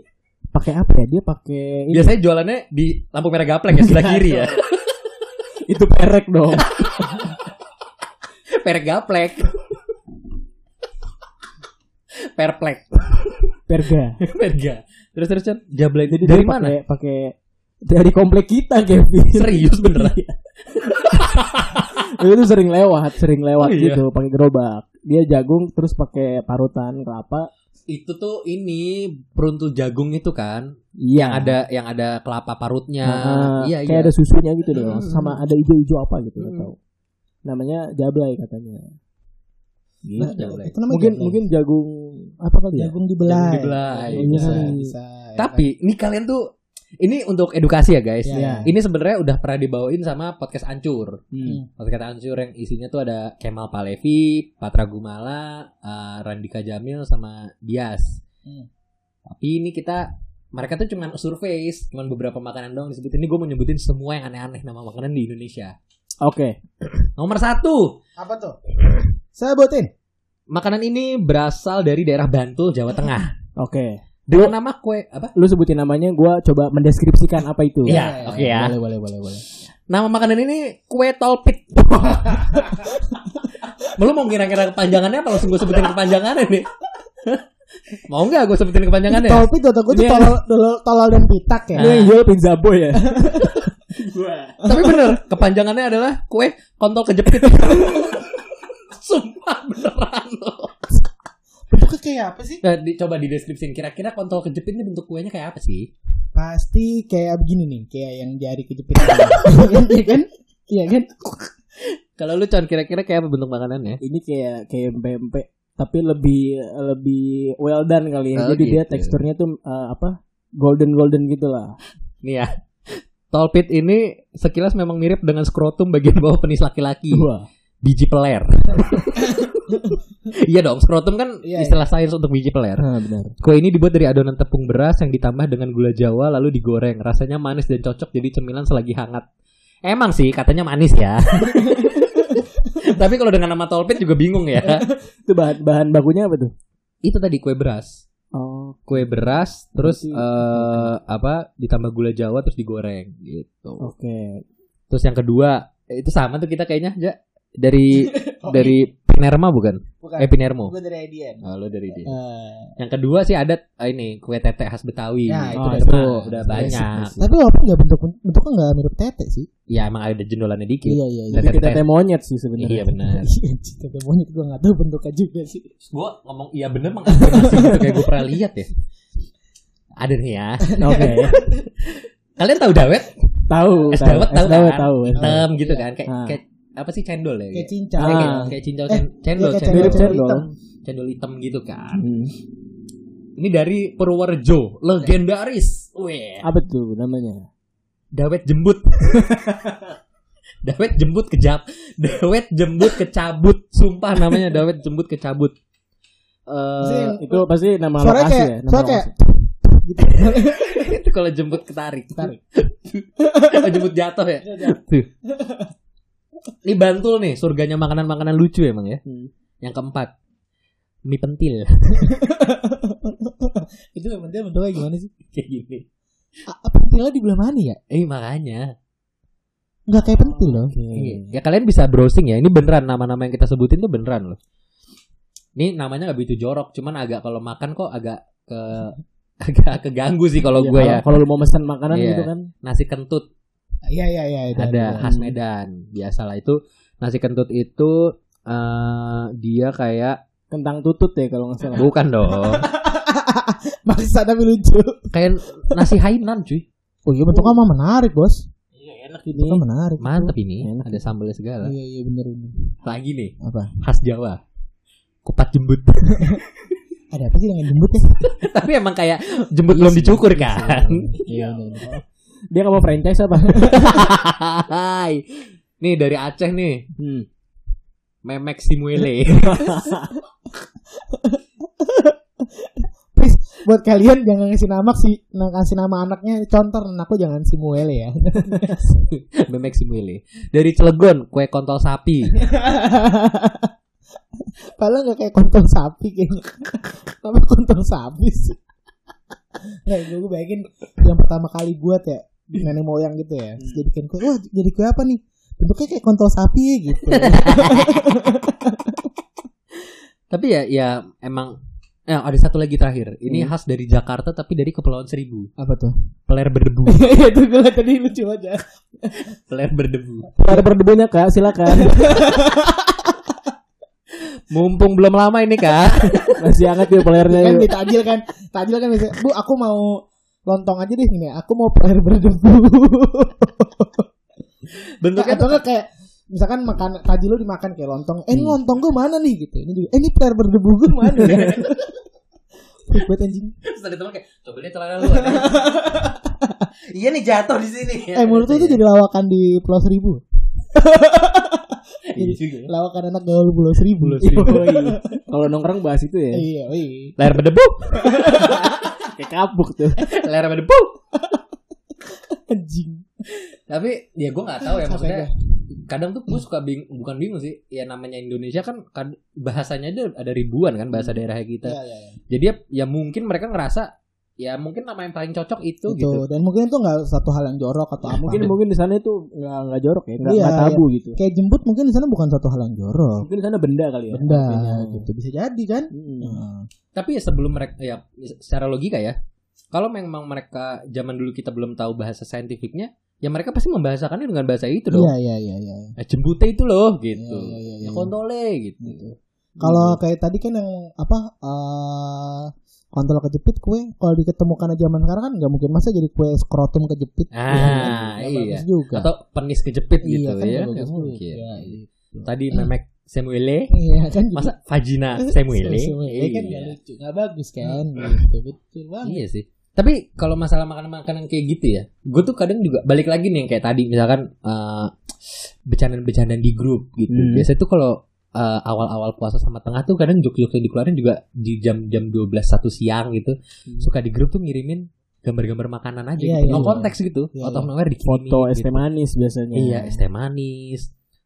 pakai apa ya? Dia pakai ini. Biasanya jualannya di lampu merah gaplek ya sebelah kiri ya. itu perek dong. Perek gaplek. Perplek. Perga. Perga. Terus terus Chan, jablay Jadi dari mana? pakai dari komplek kita Kevin. Serius beneran? itu sering lewat, sering lewat Oh, iya. gitu pakai gerobak. Dia jagung terus pakai parutan kelapa. Itu tuh ini peruntu jagung itu kan, Iya. yang ada yang ada kelapa parutnya. Nah, iya kayak iya. ada susunya gitu deh, Hmm. sama ada hijau-hijau apa gitu nggak Hmm. tahu. Namanya jablay katanya. Gitu. nah, jablay. itu namanya mungkin jablay. mungkin jagung apa kali ya? jagung dibelai. Jagung dibelai. Iya, Bisa, kali. bisa. ya Tapi ini kalian tuh ini untuk edukasi ya guys. Iya. Ini sebenarnya udah pernah dibawain sama podcast Ancur. Hmm. Podcast Ancur yang isinya tuh ada Kemal Palevi, Patra Gumala, eh, Randika Jamil sama Bias. Hmm. Tapi ini kita mereka tuh cuman survei, cuman beberapa makanan doang disebut. Ini gue mau nyebutin semua yang aneh-aneh nama makanan di Indonesia. Oke. Nomor satu, Apa tuh? Saya buatin. makanan ini berasal dari daerah Bantul, Jawa Tengah. Oke. Dengan nama kue apa? Lu sebutin namanya gua coba mendeskripsikan apa itu. Iya, oke ya. Boleh, boleh, boleh, boleh. Nama makanan ini kue tolpit. Lu mau kira-kira kepanjangannya apa langsung gue sebutin kepanjangannya nih? mau nggak gue sebutin kepanjangannya? Tolpi tuh, gue tuh Ini- tolol, tolol, tolol dan pitak ya. Lu yang jual pizza boy ya. Tapi bener, kepanjangannya adalah kue kontol kejepit. Sumpah beneran loh. Bentuknya kayak apa sih? Nah, di, coba di deskripsiin kira-kira kontol kejepit ini bentuk kuenya kayak apa sih? Pasti kayak begini nih, kayak yang jari kejepit. Iya kan? Iya kan? Kalau lu con kira-kira kayak apa bentuk makanannya? Ini kayak kayak pempek tapi lebih lebih well done kali ya. Oh, Jadi dia gitu. teksturnya tuh eh, apa? Golden golden gitu lah. Nih ya. Tolpit ini sekilas memang mirip dengan skrotum bagian bawah penis laki-laki. Biji peler. iya dong, skrotum kan Iya, istilah sains untuk biji peler. Nah, benar. Kue ini dibuat dari adonan tepung beras yang ditambah dengan gula jawa lalu digoreng. Rasanya manis dan cocok jadi cemilan selagi hangat. Emang sih katanya manis ya. Tapi kalau dengan nama tolpit juga bingung ya. Itu bahan bahan bakunya apa tuh? Itu tadi kue beras. Oh, Kue beras terus Berarti- eh, apa ditambah gula jawa terus digoreng gitu. oke. Terus yang kedua eh, itu sama tuh kita kayaknya ja dari Oh, dari Pinerma bukan? Bukan. Eh Pinermo. Gue dari IDN. Oh, lo dari dia. Eh, Yang kedua sih ada eh, ini kue tete khas Betawi. Ya, itu oh, udah itu jelas. udah banyak. tapi walaupun nggak bentuk bentuknya nggak mirip tete sih. Ya emang ada jendolannya dikit. Iya iya iya. Tete- kita teh monyet sih sebenarnya. Iya benar. Tete monyet gue nggak tahu bentuknya juga sih. Gue ngomong iya bener mengafirmasi gitu kayak gue pernah lihat ya. Ada nih ya. Oke. Kalian tahu dawet? Tahu, Es dawet tahu kan? tahu. Hitam gitu kan kayak Ah. kayak apa sih cendol ya? Kayak Kayak, cincang. Ah. kayak, kayak cincau Eh, cen- cendol, kayak cendol, Mirip cendol cendol. hitam. cendol hitam gitu kan. Hmm. Ini dari Purworejo, legendaris. Weh, Apa tuh namanya? dawet jembut. dawet jembut kejap, dawet jembut kecabut. Sumpah namanya dawet jembut kecabut. Pasti Eh, yang- Itu pasti nama lokasi kayak ya. Nama suara kayak lokasi. gitu. itu kalau jembut ketarik. Tarik. oh, jembut jatuh ya. Tuh. Ini Bantul nih, surganya makanan-makanan lucu emang ya. Hmm. Yang keempat, mie pentil Itu yang penting bentuknya gimana sih? kayak gini. A- Apa pentilnya di belah mana ya? Eh makanya. Enggak kayak pentil loh. Iya. Ya kalian bisa browsing ya. Ini beneran nama-nama yang kita sebutin tuh beneran loh. Ini namanya nggak begitu jorok, cuman agak kalau makan kok agak ke agak keganggu sih kalau Iya, gue kalau- ya. Kalau lu mau pesan makanan Iya. gitu kan. Nasi kentut Iya iya iya itu ada ada. khas Medan. Biasalah itu nasi kentut itu eh dia kayak Kentang tutut ya kalau nggak salah. bukan dong. Maksa tapi lucu. kayak nasi Hainan cuy. Oh iya bentuknya mah menarik, Bos. Iya enak Bentuknya menarik. Mantep ini. Enak. Ada sambalnya segala. Iya iya bener bener. Lagi nih Apa? khas Jawa. Kupat jembut. Ada apa sih dengan jembut ya? Tapi emang kayak jembut belum dicukur kan. Iya bener bener. Dia nggak mau franchise apa? Hai. Nih dari Aceh nih. Hmm. Memek Simuele. Please buat kalian jangan ngasih nama si ngasih nama anaknya contor aku jangan si Muele ya. Memek Simuele. Dari Cilegon, kue kontol sapi. Padahal nggak kayak kontol sapi kayaknya. Apa kontol sapi sih? Nggak, gue bayangin yang pertama kali buat ya nenek moyang gitu ya. Terus jadikan kue, wah jadi kue apa nih? Bentuknya kayak kontol sapi gitu. Tapi ya ya emang eh, ada satu lagi terakhir. Ini Hmm. khas dari Jakarta tapi dari Kepulauan Seribu. apa tuh? Peler berdebu. Iya itu gue tadi lucu aja. Peler berdebu. Ada berdebunya kak, silakan. Mumpung belum lama ini kak. Masih hangat ya pelernya. kan yuk. di tajil kan, tajil kan biasanya, bu aku mau lontong aja deh ini, aku mau peler berdebu. Bentuknya atau enggak kayak misalkan makan tajil lu dimakan kayak lontong, eh ini Hmm. lontong gue mana nih gitu, ini juga, eh ini peler berdebu gue mana ya? Freak banget anjing. Terus ada teman kayak coba lihat celana lu. iya nih jatuh di sini. Eh menurut lu itu jadi lawakan di Pulau Seribu? Iya juga ya. Lawakan anak gaul Pulau Seribu. Pulau Seribu. Yoi. Kalau nongkrong bahas itu ya. Iya, iya. Layar berdebu. Kayak kabuk tuh. Layar berdebu. Anjing. Tapi ya gue nggak tahu ya maksudnya. Kadang tuh gue suka bing bukan bingung sih. Ya namanya Indonesia kan kad- bahasanya ada ada ribuan kan bahasa daerah kita. Iya, iya, iya. Jadi ya, ya mungkin mereka ngerasa ya mungkin nama yang paling cocok itu, Itu gitu. dan mungkin itu nggak satu hal yang jorok atau apa. Mungkin mungkin di sana itu nggak nggak jorok ya, nggak Iya, nggak tabu gitu. kayak jembut mungkin di sana bukan satu hal yang jorok. Mungkin di sana benda kali ya. Benda gitu bisa jadi kan? Mm. Nah, Tapi ya sebelum mereka ya secara logika ya. Kalau memang mereka zaman dulu kita belum tahu bahasa saintifiknya, ya mereka pasti membahasakannya dengan bahasa itu dong. Iya iya iya iya. Eh, jembute itu loh gitu. Iya, iya, iya, ya iya. kontole gitu. Gitu. Kalau kayak tadi kan yang apa eh kontol kejepit kue kalau diketemukan zaman sekarang kan nggak mungkin masa jadi kue skrotum kejepit Ah, Nggak iya. bagus juga Atau penis kejepit gitu iya kan ya. nggak bagus mungkin. Iya, Tadi memek Samuele, iya kan juga- masa vagina Samuele? Iya kan Iya. lucu nggak bagus kan gitu betul banget Iya sih. Tapi kalau masalah makanan-makanan kayak gitu ya, gue tuh kadang juga balik lagi nih yang kayak tadi misalkan eh, bercandaan-bercandaan di grup gitu. Hmm. Biasanya tuh kalau eh, awal-awal puasa sama tengah tuh kadang jok-jok yang dikeluarin juga di jam-jam 12 satu siang gitu. Suka di grup tuh ngirimin gambar-gambar makanan aja Iya, gitu. iya, no iya. konteks gitu. Iya, Out of iya. nowhere dikirimin Foto es gitu. teh manis biasanya. Iya, es teh manis.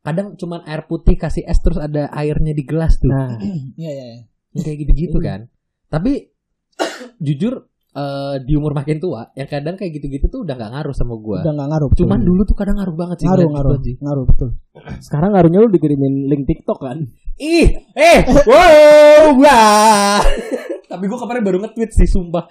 Kadang cuman air putih kasih es terus ada airnya di gelas tuh. Nah, iya iya iya. Kayak gitu-gitu kan. Tapi jujur eh, di umur makin tua, yang kadang kayak gitu-gitu tuh udah nggak ngaruh sama gua. udah nggak ngaruh Cuman betul. dulu tuh kadang ngaruh banget sih. ngaruh ngaruh gitu aja. ngaruh betul sekarang ngaruhnya lu dikirimin link TikTok kan? Ih, eh, wow, wah. Tapi gua kemarin baru nge-tweet sih, sumpah.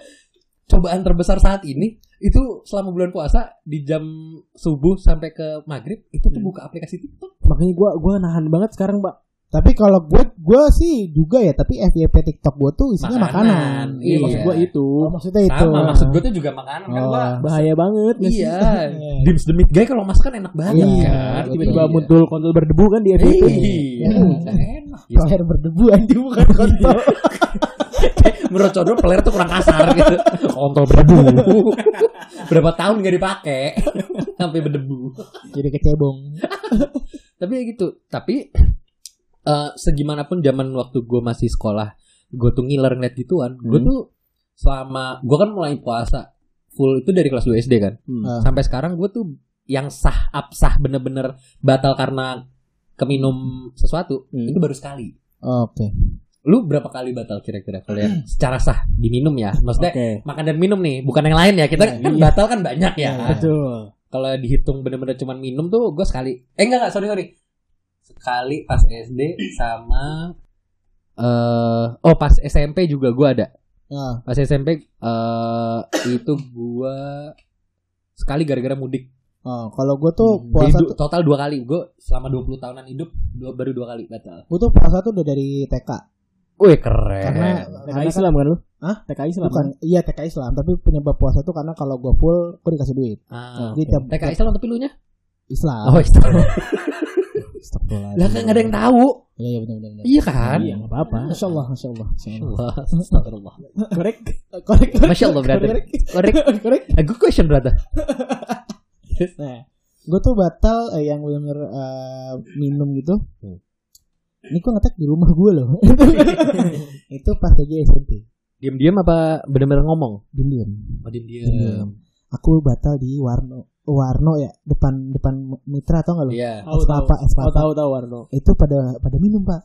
Cobaan terbesar saat ini itu selama bulan puasa di jam subuh sampai ke maghrib itu tuh Hmm. buka aplikasi TikTok. Makanya gua gua nahan banget sekarang, Pak. Tapi kalau gue gue sih juga ya, tapi FYP TikTok gue tuh isinya makanan. Makanan, Iya, Iya. maksud gua itu Oh, maksudnya itu. Sama maksud gue tuh juga makanan kan Oh. gua bahaya banget? Iya, Dims the Meat Guy kalau masak kan enak banget Iya, kan. Tiba-tiba Iya. muncul kontol berdebu kan di FYP. Iya, kan enak. Air berdebu anjing bukan kontol. Menurut Condro peler tuh kurang kasar gitu. Kontol berdebu. Berapa tahun gak dipakai sampai berdebu. Jadi kecebong. Tapi ya gitu. Tapi eh segimanapun zaman waktu gue masih sekolah, gue tuh ngiler ngeliat gituan. Gue Hmm. tuh selama gue kan mulai puasa full itu dari kelas 2 SD kan. Hmm. Ah. Sampai sekarang gue tuh yang sah absah bener-bener batal karena keminum sesuatu Hmm. itu baru sekali. Oke. Lu berapa kali batal kira-kira kalau yang secara sah diminum ya? Maksudnya Oke. makan dan minum nih, bukan yang lain ya. Kita Nah, kan iya. batal kan banyak ya. Iya, Betul. Kalau dihitung bener-bener cuma minum tuh gue sekali. Eh enggak enggak, sorry sorry. Sekali pas SD sama eh oh pas SMP juga gue ada. Nah, Pas SMP eh itu gue sekali gara-gara mudik. oh, kalau gue tuh Jadi puasa du- total dua kali. Gue selama 20 tahunan hidup dua, baru dua kali batal. gue tuh puasa tuh udah dari TK. Wih keren. Karena TK karena Islam kan lu? Hah? TK Islam. bukan iya TK Islam, tapi penyebab puasa tuh karena kalau gue full gue dikasih duit. Ah, Jadi tiap TK Islam tapi lu nya? Islam. Oh, Islam. Astagfirullahaladzim. Lah kan nggak ada yang tahu. Iya iya benar benar. benar. Iya kan? Iya, enggak apa-apa. Masya Allah, Masya Allah. Masya Allah. Wah, Astagfirullah. Korek. Korek, korek. Masya Allah, brother. Korek, Korek. A good question, brother. Nah, gue tuh batal eh, yang benar-benar eh, minum gitu. Hmm. Ini gue ngetek di rumah gue loh. itu pas lagi SMP. Diam-diam apa bener-bener ngomong? Diem-diem. Oh, diam-diam. Aku batal di Warno. Warno ya, depan depan Mitra atau enggak lo? Iya. Es kelapa, es Oh, kelapa. tahu tahu Warno. Itu pada pada minum, Pak.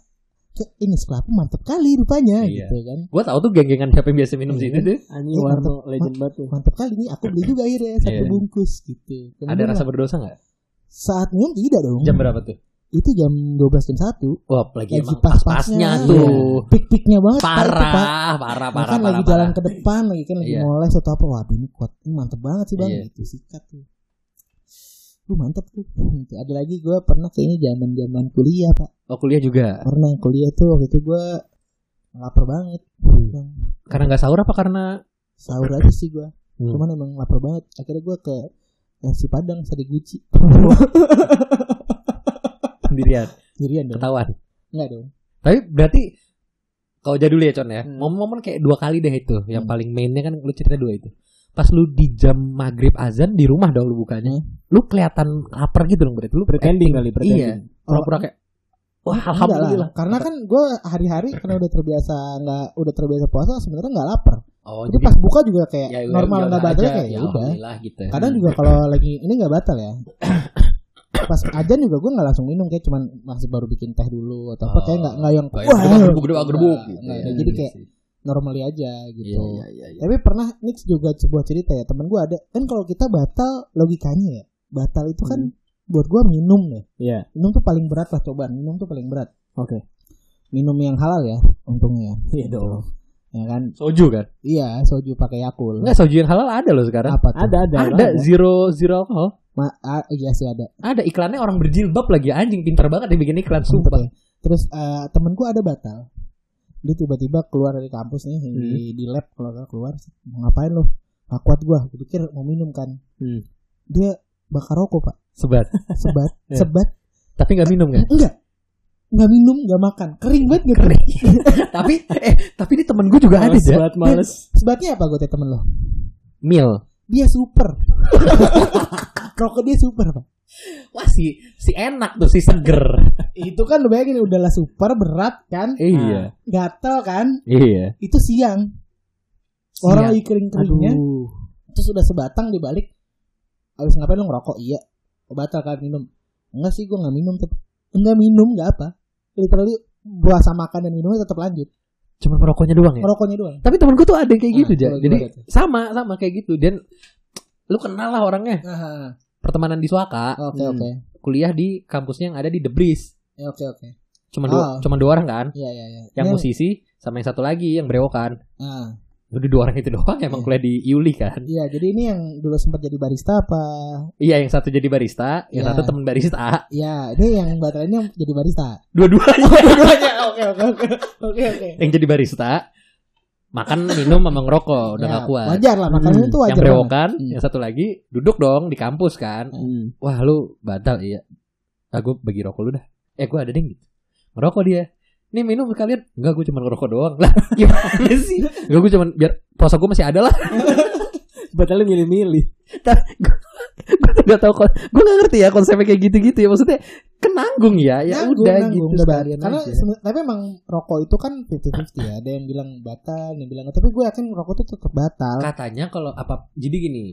Kayak ini es kelapa mantep kali rupanya Iya. gitu kan. Gua tahu tuh geng-gengan siapa yang biasa minum Iya. situ tuh. Anjing Eh, Warno mantep. legend banget tuh. Mantep kali nih, aku beli juga akhirnya satu Iya. bungkus gitu. Ada Kemudian rasa lah, berdosa nggak? saat minum tidak dong. Jam berapa tuh? Itu jam 12 jam 1. Wah, lagi Lagi pas-pasnya, iya. tuh. Pik-piknya banget itu, Pak. Parah, parah, parah, kan parah. lagi jalan ke depan lagi kan lagi Iya. moles atau apa wah ini kuat ini mantep banget sih bang Iya. gitu sikat tuh Lu mantep tuh. Ada lagi gue pernah kayaknya zaman zaman kuliah pak Oh, kuliah juga. Pernah kuliah tuh waktu itu gue lapar banget Hmm. Karena nggak sahur apa karena Sahur aja sih gue Hmm. Cuman emang lapar banget Akhirnya gue ke nasi padang sari guci sendirian? Sendirian dong Ketahuan. Enggak dong Tapi berarti kalau jadul ya Con ya, Hmm. momen-momen kayak dua kali deh itu. Yang Hmm. paling mainnya kan lu cerita dua itu. Pas lu di jam maghrib azan di rumah dong lu bukanya. Lu kelihatan lapar gitu dong berarti lu Pretending kali, pretending. Iya. Pura-pura kayak Wah, Enggak alhamdulillah. lah. Karena kan gue hari-hari karena udah terbiasa nggak udah terbiasa puasa sebenarnya nggak lapar. Oh, Jadi pas buka juga kayak ya, normal udah nggak batal kayak ya udah. alhamdulillah gitu. ya. Kadang juga kalau lagi ini nggak batal ya. Pas ajan juga gue nggak langsung minum kayak cuman masih baru bikin teh dulu atau apa Oh. kayak nggak nggak yang Kayak gerbuk, gerbuk, gerbuk, gerbuk nggak, ya. jadi kayak normally aja gitu. Iya, iya, iya, iya. Tapi pernah Nix juga sebuah cerita ya temen gue ada kan kalau kita batal logikanya ya batal itu kan buat gue minum ya Iya. minum tuh paling berat lah cobaan minum tuh paling berat Oke. minum yang halal ya untungnya Iya dong. ya kan Soju kan? iya soju pakai yakul Enggak, soju yang halal ada loh sekarang. apa tuh Ada ada. Ada zero zero alcohol. Ma- ah, iya sih ada Ada iklannya orang berjilbab lagi anjing pintar banget dia bikin iklan sumpah. ya. Terus eh, temenku ada batal. Dia tiba-tiba keluar dari kampus nih Hmm. di, di lab kalau keluar mau ngapain lo? Gak kuat gua. Gue pikir mau minum kan. Hmm. Dia bakar rokok pak. Sebat. Sebat, Ya. sebat. Tapi nggak minum kan? Enggak. Nggak minum, nggak makan. Kering banget gitu. tapi eh tapi ini temen gue juga ada Males aja. banget males. Sebatnya apa gue teh temen lo? Mil. Dia super. rokok dia super pak. Wah si si enak tuh si seger. Itu kan lu bayangin udahlah super berat kan. iya. Gatel kan. Iya. Itu siang. Orang Siang. lagi kering-keringnya. Aduh. terus udah sebatang dibalik habis ngapain lu ngerokok iya batal kan minum enggak sih gua nggak minum tetep enggak minum enggak apa literally puasa makan dan minumnya tetap lanjut Cuma merokoknya doang ya. ngerokoknya doang Tapi temen gue tuh ada yang kayak Nah, gitu ja. Jadi tuh? sama sama kayak gitu dan lu kenal lah orangnya. Aha. Pertemanan di Suaka, oke Hmm. oke kuliah di kampusnya yang ada di The Breeze. Ya, oke oke Cuma dua, Oh. cuma dua orang kan. iya iya iya Yang musisi sama yang satu lagi yang brewokan. ah Udah dua orang itu doang emang kuliah di Yuli kan. Iya, jadi ini yang dulu sempat jadi barista apa? Iya, yang satu jadi barista, yang Iya. satu temen barista. Iya, ini yang baterai ini yang jadi barista. Dua-duanya Dua-duanya. Oke, oke, oke. Oke, oke. yang jadi barista. Makan, minum, sama ngerokok, udah Ya, gak kuat. Wajar lah, makanya Hmm. itu wajar. yang berewokan, Hmm. yang satu lagi duduk dong di kampus kan. Hmm. Wah lu batal iya. Ah gue bagi rokok lu dah. Eh gue ada deh gitu. Ngerokok dia. Nih minum sekalian. Enggak gue cuma ngerokok doang. Lah gimana sih? Enggak gue cuma biar puasa gue masih ada lah. Batalnya milih-milih. gue gak tau kok. Gue gak ngerti ya konsepnya kayak gitu-gitu ya. Maksudnya kenanggung ya. Ya Nanggung, udah nanggung, gitu udah sekalian Karena aja. tapi emang rokok itu kan 50-50 ya. Ada yang bilang batal, yang bilang tapi gue yakin rokok itu tetap batal. Katanya kalau apa jadi gini.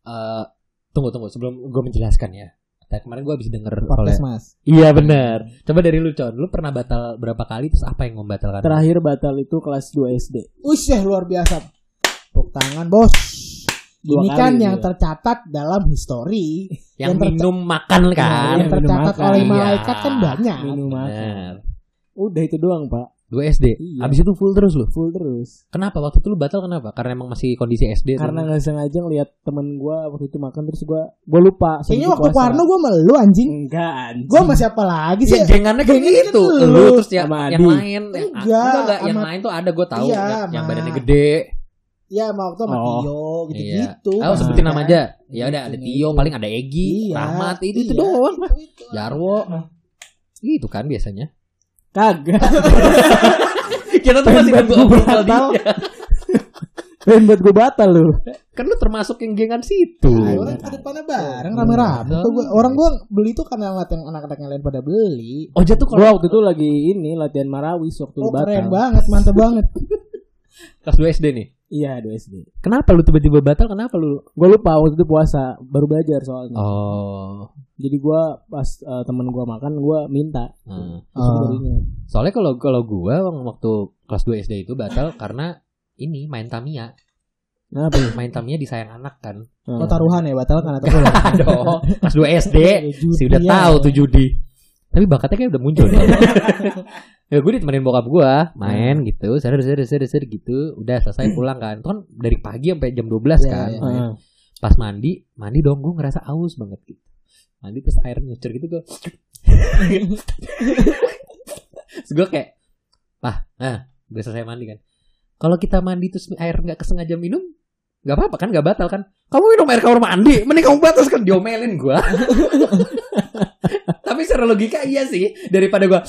eh tunggu tunggu sebelum gue menjelaskan ya. Kayak kemarin gue habis denger oleh Podcast Mas. Iya benar. Coba dari lu Con, lu pernah batal berapa kali terus apa yang membatalkan? Terakhir batal itu kelas 2 SD. Usyah luar biasa. Tepuk tangan, Bos. Dua Ini kali kan dia. yang tercatat dalam histori. yang yang minum makan kan. yang tercatat makan. oleh Iya. malaikat kan banyak. Minum makan. Benar. Udah itu doang, Pak. 2 SD. Iya. Abis itu full terus lu. Full terus. Kenapa waktu itu lu batal kenapa? Karena emang masih kondisi SD. Karena nggak sengaja ngeliat temen gua waktu itu makan terus gua gua lupa. Kayaknya waktu. Parno gue melu anjing. enggak anjing. Gue sama siapa lagi sih? Iya, gengannya kayak gitu. kan Lu lu. terus yang, Sama yang Adi. lain yang Enggak, enggak, enggak, yang lain tuh ada gue tahu Iya, yang, yang badannya gede. Iya, mau waktu sama Oh. Tio Iya. gitu-gitu. Oh, sebutin nama aja. Ya udah ada Gitu. Tio, paling ada Egi, Iya, Rahmat, itu itu iya. doang. Itu. Jarwo. Gitu kan biasanya. Kagak. Kita tuh masih approval batal. Pengen buat gua batal lu. Kan lu termasuk yang gengan situ. Nah, orang ke depannya bareng rame-rame. Tuh gua, orang gua beli tuh karena ngeliat yang anak-anak yang lain pada beli. Oh jatuh kalau waktu itu lagi ini latihan marawis waktu lu Oh keren batal. banget, mantap banget. kelas 2 SD nih. Iya, 2 SD. Kenapa lu tiba-tiba batal? Kenapa lu? Gua lupa waktu itu puasa, baru belajar soalnya. Oh. Jadi gua pas eh, temen gua makan, gua minta. Hmm. Oh. ingat. Soalnya kalau kalau gua waktu kelas 2 SD itu batal karena ini main Tamiya. Kenapa ya? Main Tamiya disayang anak kan. Oh taruhan ya, batal kan atau Aduh, kelas 2 SD sih udah ya. tahu tuh judi. Tapi bakatnya kayak udah muncul. ya gue ditemenin bokap gua main gitu, seret seret seret seret gitu, udah selesai pulang kan. Itu kan dari pagi sampai jam 12 Iya, kan. iya. main. Heeh. Pas mandi, mandi dong gue ngerasa aus banget gitu. Mandi terus air nyucur gitu gue. terus gue kayak, "Pah, nah, udah selesai mandi kan. Kalau kita mandi terus air nggak kesengaja minum, nggak apa-apa kan, nggak batal kan? Kamu minum air kamar mandi, mending kamu batas kan diomelin gua. Tapi secara logika iya sih, daripada gua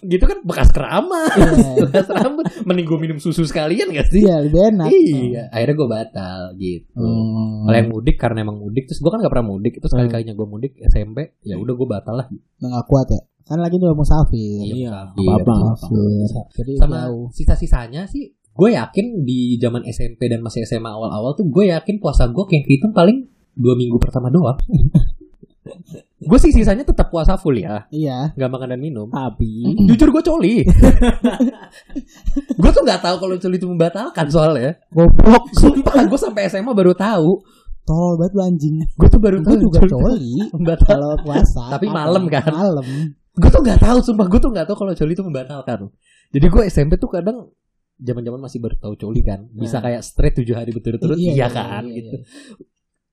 gitu kan bekas keramas, Iya. bekas rambut, mending gua minum susu sekalian gak sih? Iya, lebih enak. Iya, akhirnya gua batal gitu. Hmm. Kalau yang mudik karena emang mudik, terus gua kan gak pernah mudik, terus Hmm. kali kalinya gua mudik SMP, ya udah gua batal lah. Udah nggak kuat ya. Kan lagi juga musafir. Iya, musafir. apa-apa. Musafir. Jadi Sama sisa-sisanya sih, gue yakin di zaman SMP dan masih SMA awal-awal tuh, gue yakin puasa gue kayak kehitung paling dua minggu pertama doang. gue sih sisanya tetap puasa full ya, Iya. nggak makan dan minum. Tapi Jujur gue coli. gue tuh nggak tahu kalau coli itu membatalkan soalnya. Goblok. Sumpah gue sampai SMA baru tahu. Tol banget lu anjing. Gue tuh baru tahu juga coli. Kalau puasa. Tapi malam kan? Malam. Gue tuh nggak tahu, sumpah gue tuh nggak tahu kalau coli itu membatalkan. Jadi gue SMP tuh kadang zaman-zaman masih baru tahu coli kan, bisa Nah. kayak straight tujuh hari berturut-turut, Iya, iya, iya, kan, iya, gitu.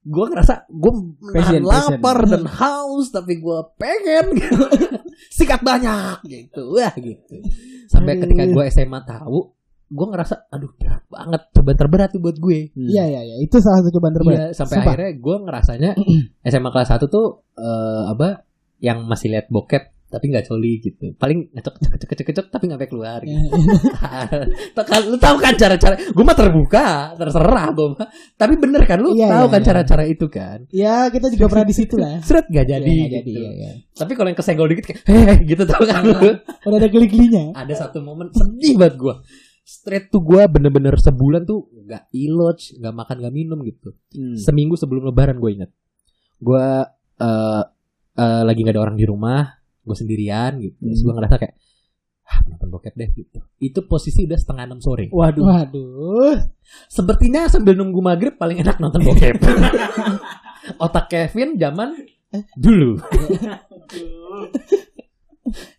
Gue ngerasa gue Passion, menahan passion. lapar dan haus, tapi gue pengen gitu. sikat banyak gitu, wah gitu. Sampai Aduh. ketika gue SMA tahu, gue ngerasa, aduh berat banget, coba terberat tuh buat gue. Iya, iya, iya. Itu salah satu cobaan terberat. Iya, sampai Sumpah. akhirnya gue ngerasanya SMA kelas 1 tuh eh, apa yang masih lihat bokep tapi nggak coli gitu. Paling ngecek ngecek ngecek ngecek, tapi nggak keluar. Gitu. Kan, lu tahu kan cara-cara gue mah terbuka, terserah gue mah. Tapi bener kan lu Iya, tahu iya, kan iya. cara-cara itu kan. Ya, kita juga pernah di situ lah. Seret gak jadi Iya, gitu. jadi, iya, iya. Tapi kalau yang kesenggol dikit kayak hehe gitu tau kan lu. Udah ada geli-gelinya. Ada satu momen sedih banget gue. Straight tuh gue bener-bener sebulan tuh nggak iloj, nggak makan, nggak minum gitu. Hmm. seminggu sebelum lebaran gue inget gue eh eh, lagi gak ada orang di rumah gue sendirian gitu terus gue ngerasa kayak ah nonton bokep deh gitu itu posisi udah setengah enam sore Waduh. Waduh. sepertinya sambil nunggu maghrib paling enak nonton bokep otak Kevin zaman dulu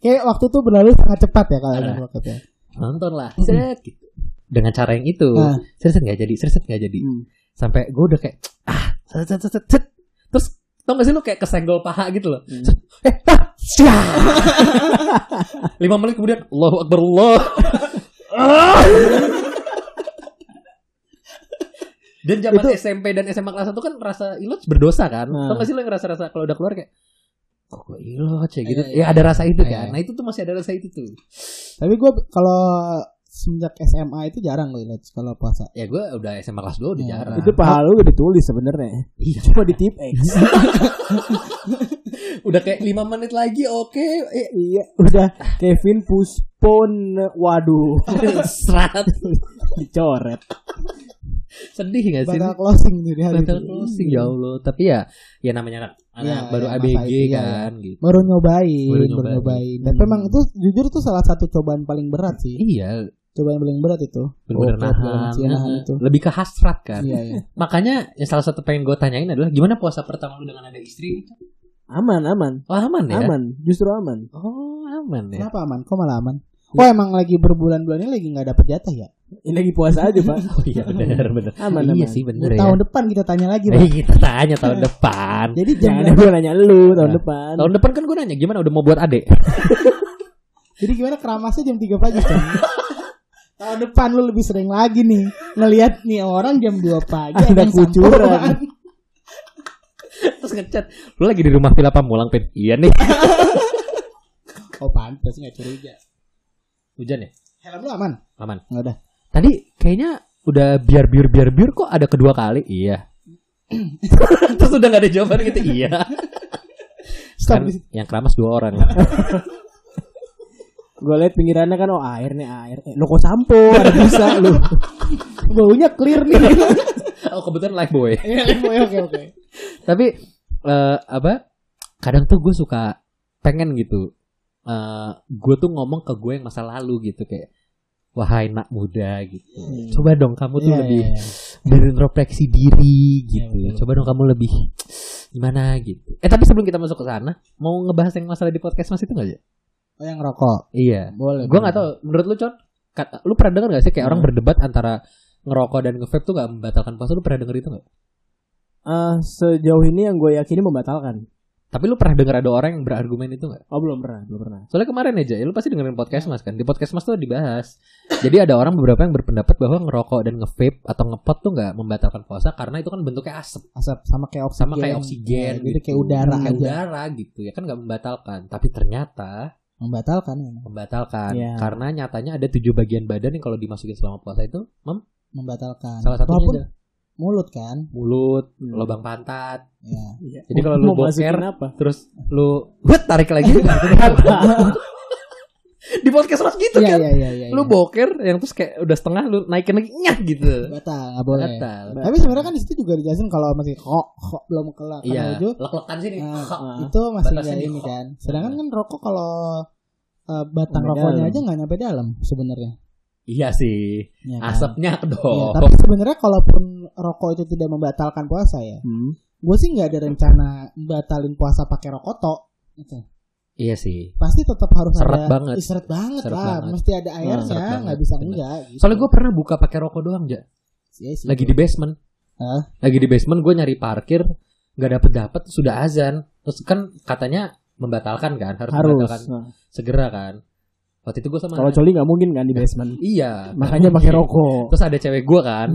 Kayak waktu tuh berlalu sangat cepat ya kalau Nah. ada waktu ya. nonton lah set gitu dengan cara yang itu Ah. serius nggak jadi serius nggak jadi Hmm. sampai gue udah kayak ah set, set, set, set. terus tau gak sih lu kayak kesenggol paha gitu loh Hmm. Eh ah, syah. lima menit kemudian Allahu Akbar Allah Ah. dan zaman Itu- SMP dan SMA kelas 1 kan rasa ilot berdosa kan Nah. tau gak sih lu yang rasa-rasa kalau udah keluar kayak kok gue ilot ya gitu Iya, ya ada rasa itu Iya, kan nah itu tuh masih ada rasa itu tuh Tapi gue kalau semenjak SMA itu jarang loh lihat kalau puasa. ya gue udah SMA kelas 2 udah Iya. jarang Itu pahala lu udah ditulis sebenarnya. iya Cuma di tip X. udah kayak lima menit lagi oke eh, iya, udah Kevin Puspon waduh serat dicoret. sedih gak sih Bakal closing nih hari Batal closing ya Allah tapi ya ya namanya anak, anak Iya, baru iya, ABG itu, iya, kan gitu Baru nyobain, Baru baru nyobain. nyobain. Dan Hmm. memang itu jujur tuh salah satu cobaan paling berat sih. iya Cobaan paling berat itu. bener-bener Oh, nahan nahan Heeh. itu. lebih ke hasrat kan Iya, iya. makanya yang salah satu pengen gue tanyain adalah gimana puasa pertama lu dengan ada istri itu Aman, aman. oh aman ya Aman, justru aman. oh aman ya Kenapa aman? Kok malah aman? Oh emang lagi berbulan-bulan ini lagi nggak dapet jatah ya? Ini lagi puasa aja, Pak. oh iya bener bener Aman, iya aman. sih bener ya tahun depan kita tanya lagi, Pak. Eh, kita tanya tahun depan Jadi Jangan gue nanya lu tahun Nah, depan. tahun depan kan gue nanya gimana udah mau buat adek jadi gimana keramasnya jam 3 pagi kan? Tahun depan lu lebih sering lagi nih ngelihat nih orang jam 2 pagi Ada kucuran. terus ngechat lu lagi di rumah Villa Pamulang pin iya nih Oh pantas nggak curiga. hujan ya Helm lu aman? aman Nggak ada. Tadi kayaknya udah biar biar biar biar kok ada kedua kali. Iya. Terus udah gak ada jawaban gitu. Iya. Stop. Kan yang keramas dua orang. Gue liat pinggirannya kan oh air nih air. Eh, lo kok sampo? Ada bisa lu. Baunya clear nih. oh kebetulan live boy. Iya, oke oke oke. Tapi eh, apa? Kadang tuh gue suka pengen gitu. eh gue tuh ngomong ke gue yang masa lalu gitu kayak wahai nak muda gitu. Hmm. Coba dong kamu tuh Iya, lebih iya, iya. berintrospeksi diri gitu. Iya, betul. Coba dong kamu lebih gimana gitu. Eh tapi sebelum kita masuk ke sana, mau ngebahas yang masalah di podcast mas itu nggak ya? Oh yang rokok. Iya. Boleh. Gue nggak tahu. Menurut lu con, lu pernah dengar gak sih kayak orang Hmm. berdebat antara ngerokok dan nge-vape tuh gak membatalkan puasa? Lu pernah denger itu gak? Ah, sejauh ini yang gue yakini membatalkan. Tapi lu pernah denger ada orang yang berargumen itu gak? Oh belum pernah, belum pernah. Soalnya kemarin aja, ya, lu pasti dengerin podcast mas kan? Di podcast mas tuh dibahas. Jadi ada orang beberapa yang berpendapat bahwa ngerokok dan nge-vape atau ngepot tuh gak membatalkan puasa karena itu kan bentuknya asap. Asap sama kayak oksigen. Sama kayak oksigen Ya, gitu. kayak udara kayak aja. udara gitu ya kan gak membatalkan. Tapi ternyata Membatalkan ya. membatalkan. Iya. Karena nyatanya ada tujuh bagian badan yang kalau dimasukin selama puasa itu mem Membatalkan. salah satunya Walaupun aja mulut kan. mulut, Hmm. lubang pantat, Ya. Jadi kalau lu boker apa? terus lu tarik lagi di podcast mas gitu Iya kan iya iya iya. lu boker yang terus kayak udah setengah lu naikin lagi nyah gitu batal nggak boleh. batal Tapi sebenarnya kan di situ juga dijelasin kalau masih kok kok belum kelar kan iya Uju, lek-lekan sini Nah, Ah. itu masih di ini kan. Sedangkan kan rokok kalau eh, batang Sampai rokoknya dalam. aja nggak nyampe dalam sebenarnya. iya sih Ya kan? asapnya Iya, dong tapi sebenarnya kalaupun rokok itu tidak membatalkan puasa ya, Hmm. gue sih nggak ada rencana batalin puasa pakai rokok tok. Gitu. Iya sih Pasti tetap harus Seret ada banget. Seret banget Seret lah, banget. mesti ada seret airnya, banget, nggak bisa bener. enggak. Gitu. soalnya gue pernah buka pakai rokok doang ja Iya sih. lagi di basement Hah? lagi di basement gue nyari parkir nggak dapet dapet sudah azan terus kan katanya membatalkan kan harus, Harus. membatalkan Nah, segera kan waktu itu gue sama Kalau coli nggak mungkin kan di basement. iya Makanya nggak pakai rokok. Terus ada cewek gue kan,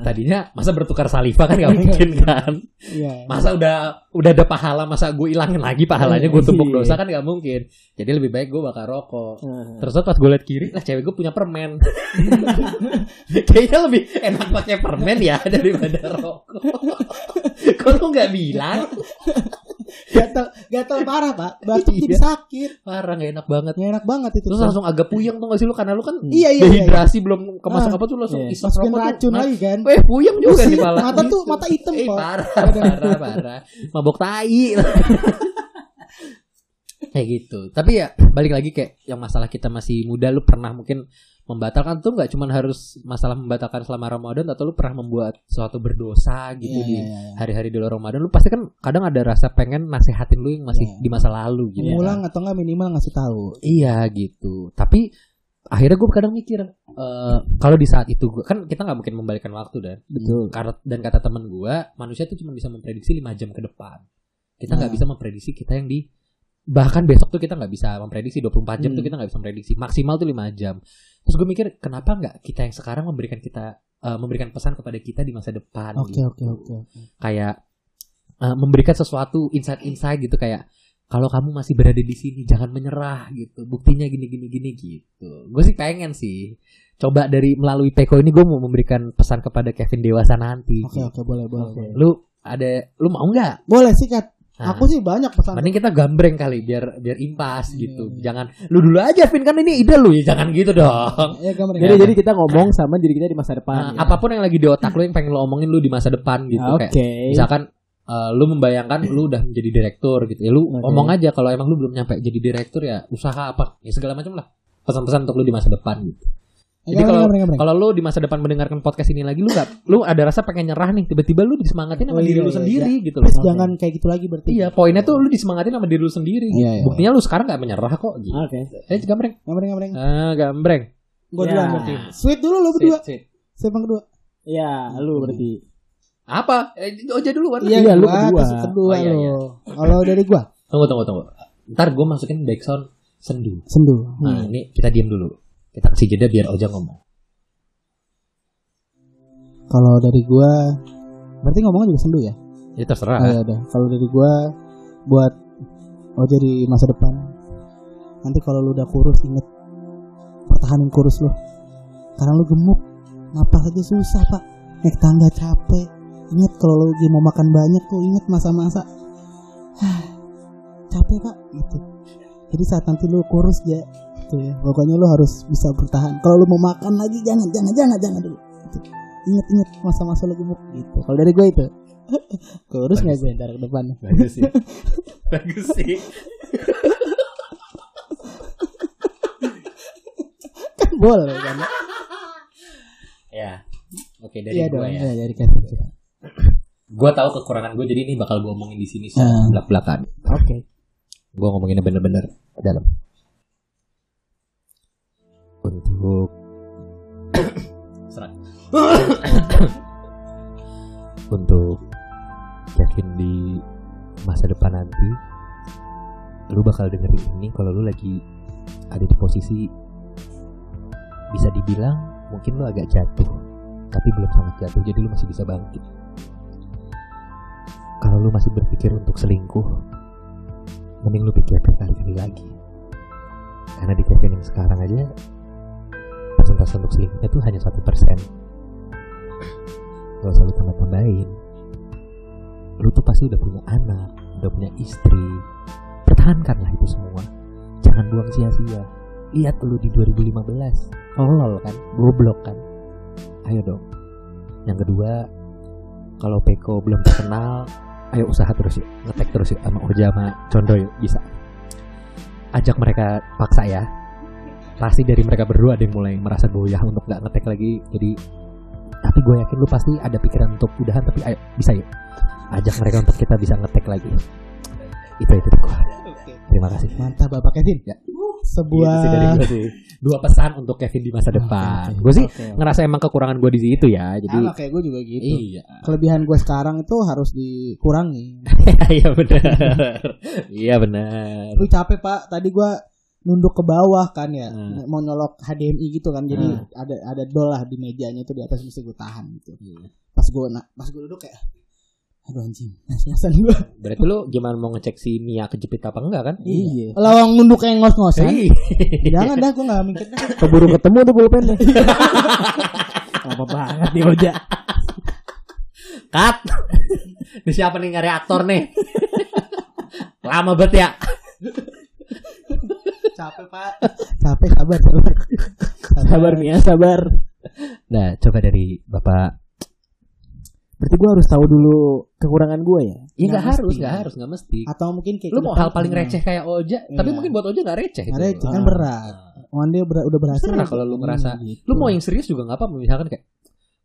tadinya masa bertukar saliva kan gak mungkin kan? Iya. Masa udah udah ada pahala, masa gue ilangin lagi pahalanya gue tumpuk Iya. dosa kan gak mungkin. Jadi lebih baik gue bakar rokok. Terus pas gue liat kiri, lah cewek gue punya permen. Kayaknya lebih enak pakai permen ya daripada rokok. Kok lu gak bilang? Gatel, gatel parah pak. Batuk Iya. jadi sakit. Parah gak enak banget. Nggak enak banget itu. Terus langsung agak puyeng tuh gak sih lu karena lu kan Iya, iya, iya. dehidrasi belum kemasuk Ah, apa tuh langsung iya. isap rokok racun Nah, lagi kan. Eh puyeng juga nih pala. mata tuh mata hitam Eh pak. parah, parah, parah. Mabok tai. kayak gitu. Tapi ya balik lagi kayak yang masalah kita masih muda lu pernah mungkin membatalkan tuh nggak cuman harus masalah membatalkan selama Ramadan atau lu pernah membuat suatu berdosa gitu Iya, di iya, iya. hari-hari di luar Ramadan lu pasti kan kadang ada rasa pengen nasehatin lu yang masih Iya. di masa lalu gitu. Mengulang kan. atau enggak minimal ngasih tahu. Iya gitu. Tapi akhirnya gue kadang mikir eh, kalau di saat itu gue kan kita nggak mungkin membalikan waktu dan Betul. dan kata teman gue manusia itu cuma bisa memprediksi lima jam ke depan kita nggak Nah. bisa memprediksi kita yang di bahkan besok tuh kita nggak bisa memprediksi 24 jam Hmm. tuh kita nggak bisa memprediksi maksimal tuh lima jam terus gue mikir kenapa nggak kita yang sekarang memberikan kita eh, memberikan pesan kepada kita di masa depan Oke gitu. oke oke. kayak eh, memberikan sesuatu insight-insight gitu kayak kalau kamu masih berada di sini jangan menyerah gitu buktinya gini gini gini gitu gue sih pengen sih coba dari melalui Peko ini gue mau memberikan pesan kepada Kevin dewasa nanti Oke oke boleh boleh. Boleh. lu ada lu mau nggak Boleh sikat. Nah, Aku sih banyak pesan. mending kita gambreng kali biar biar impas Iya, gitu iya. jangan lu dulu aja Vin kan ini ide lu ya jangan gitu dong Ya gambar. Jadi jadi kita ngomong sama diri kita di masa depan. Nah, apa pun yang lagi di otak lu yang pengen lu omongin lu di masa depan gitu Oke. kayak misalkan eh, lu membayangkan lu udah menjadi direktur gitu ya lu Oke. ngomong aja kalau emang lu belum nyampe jadi direktur ya usaha apa ya segala macam lah pesan-pesan untuk lu di masa depan gitu jadi kalau kalau lu di masa depan mendengarkan podcast ini lagi lu gak lu ada rasa pengen nyerah nih tiba-tiba lu disemangatin sama Oh, diri iya, lu iya, sendiri gitu loh Please jangan kayak gitu lagi berarti. iya poinnya tuh lu disemangatin sama diri lu sendiri Iya, iya. buktinya lu sekarang gak menyerah kok gitu Oke. eh gambreng Gambar gambar. ah gambreng Gue Ya. duluan berarti. Sweet dulu lo berdua. Siapa yang kedua? Ya, lu berarti. apa eh, Oja dulu kan Iya, lu gua, kedua. Oh, iya, iya. lo. Kalau dari gua tunggu tunggu tunggu ntar gue masukin backsound sendu sendu. Nah, Hmm. ini kita diam dulu. Kita kasih jeda biar Oja ngomong. Kalau dari gua berarti ngomongnya juga sendu ya? Ya terserah. Oh, ya udah. Kalau dari gua buat oh jadi masa depan. Nanti kalau lu udah kurus inget pertahanin kurus lu. Karena lu gemuk, napas aja susah pak. Naik tangga capek. Ingat kalau lu lagi mau makan banyak tuh inget masa-masa. Capek pak gitu. Jadi saat nanti lu kurus ya, gitu ya. Pokoknya lu harus bisa bertahan. Kalau lu mau makan lagi jangan, jangan, jangan, jangan dulu. Gitu. Ingat masa-masa lu gemuk gitu. Kalau dari gue itu. kurus nggak gue ntar ke depan? Bagus sih. Bagus sih. Boleh kan? Ya. Oke dari Iya gue dong, ya. ya dari Kevin. Gue tahu kekurangan gue jadi ini bakal gue omongin di sini sih Ah. belak belakan. Oke. Gue ngomonginnya bener-bener dalam. Untuk. Untuk Kevin di masa depan nanti lu bakal dengerin ini kalau lu lagi ada di posisi bisa dibilang mungkin lu agak jatuh tapi belum sangat jatuh jadi lu masih bisa bangkit. Kalau lu masih berpikir untuk selingkuh mending lu pikir berkali-kali lagi. Karena di Kevin yang sekarang aja persentase untuk selingkuhnya tuh hanya satu persen. Gak usah lu tambah-tambahin lu tuh pasti udah punya anak udah punya istri. Pertahankanlah itu semua. Jangan buang sia-sia. Lihat lu di 2015 tolol kan? Goblok kan? Ayo dong. Yang kedua kalau Peko belum terkenal ayo usaha terus yuk. Ngetek terus yuk sama Oja sama Condo yuk bisa. Ajak mereka paksa ya pasti dari mereka berdua ada yang mulai merasa goyah untuk nggak ngetek lagi jadi tapi gue yakin lu pasti ada pikiran untuk udahan tapi ayo bisa yuk ajak mereka untuk kita bisa ngetek lagi itu itu gue Oke. terima kasih Mantap Bapak Kevin. Ya. Sebuah Gitu sih dari sih. dua pesan untuk Kevin di masa depan oke. gue sih Oke. ngerasa emang kekurangan gue di situ ya jadi sama kayak gue juga gitu. iya Kelebihan gue sekarang itu harus dikurangi. iya benar iya benar Lu capek pak. Tadi gue nunduk ke bawah kan ya, Hmm. mau nyolok HDMI gitu kan. Jadi Hmm. ada ada dol lah di mejanya itu di atas mesti gue tahan gitu. Iya. Pas gue na pas gue duduk kayak, aduh anjing, nas-nasan gue. berarti lu gimana mau ngecek si Mia kejepit apa enggak kan Iya. Lawang nunduk kayak ngos-ngosan. Iya. Jangan dah, gue gak mikir dah. Keburu ketemu tuh pulpennya. Apa banget nih Oja. Cut. Ini siapa nih nyari aktor nih? Lama banget ya. Capek pak. Capek sabar sabar. Sabar Mia, sabar. Nah, coba dari Bapak. Berarti gue harus tahu dulu kekurangan gue ya. Ya nggak harus, nggak harus, nggak mesti. Atau mungkin kayak Lu mau hal paling receh kayak Oja, tapi Iya. mungkin buat Oja nggak receh. Nggak itu. receh, kan Ah. berat. Wan dia ber- udah berhasil. Terserah kalau lu Hmm, ngerasa, gitu. lu mau yang serius juga nggak apa-apa. Misalkan kayak,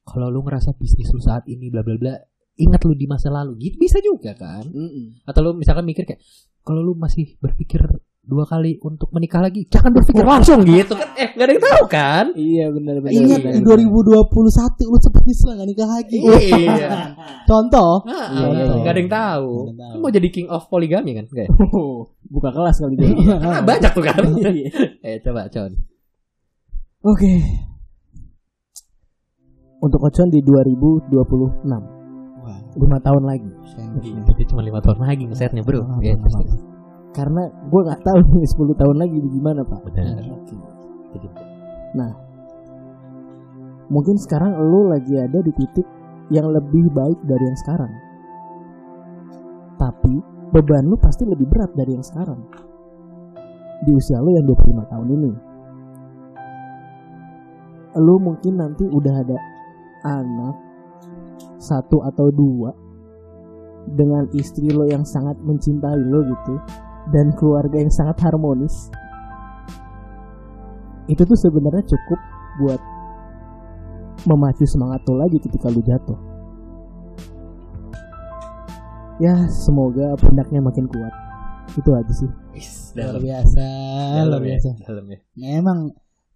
kalau lu ngerasa bisnis lu saat ini bla bla bla, ingat lu di masa lalu, gitu bisa juga kan? Mm-mm. Atau lu misalkan mikir kayak, kalau lu masih berpikir dua kali untuk menikah lagi jangan berpikir langsung gitu kan eh nggak ada yang tahu kan Iya benar benar. Ingat benar, di benar. 2021 lu sempet nyesel gak nikah lagi. iya Contoh. Nah, Iya, iya, iya. nggak ada yang tahu Nggak ada yang tahu. Lu mau jadi king of poligami kan Nggak ya? Buka kelas kali dia. Ah, banyak tuh kan Iya, iya. eh coba con Oke. Untuk Ocon di 2026. Wah, 5 tahun lagi. Itu cuma lima tahun lagi ngesetnya bro Iya. Karena gue nggak tahu nih 10 tahun lagi gimana pak. benar Oke. Jadi, Mungkin sekarang lu lagi ada di titik yang lebih baik dari yang sekarang. Tapi beban lu pasti lebih berat dari yang sekarang. Di usia lu yang 25 tahun ini. Lu mungkin nanti udah ada anak satu atau dua dengan istri lo yang sangat mencintai lo gitu dan keluarga yang sangat harmonis itu tuh sebenarnya cukup buat memacu semangat lo lagi ketika lu jatuh. Ya semoga pundaknya makin kuat. Itu aja sih. Luar dalam biasa, luar ya, biasa. dalam ya. Memang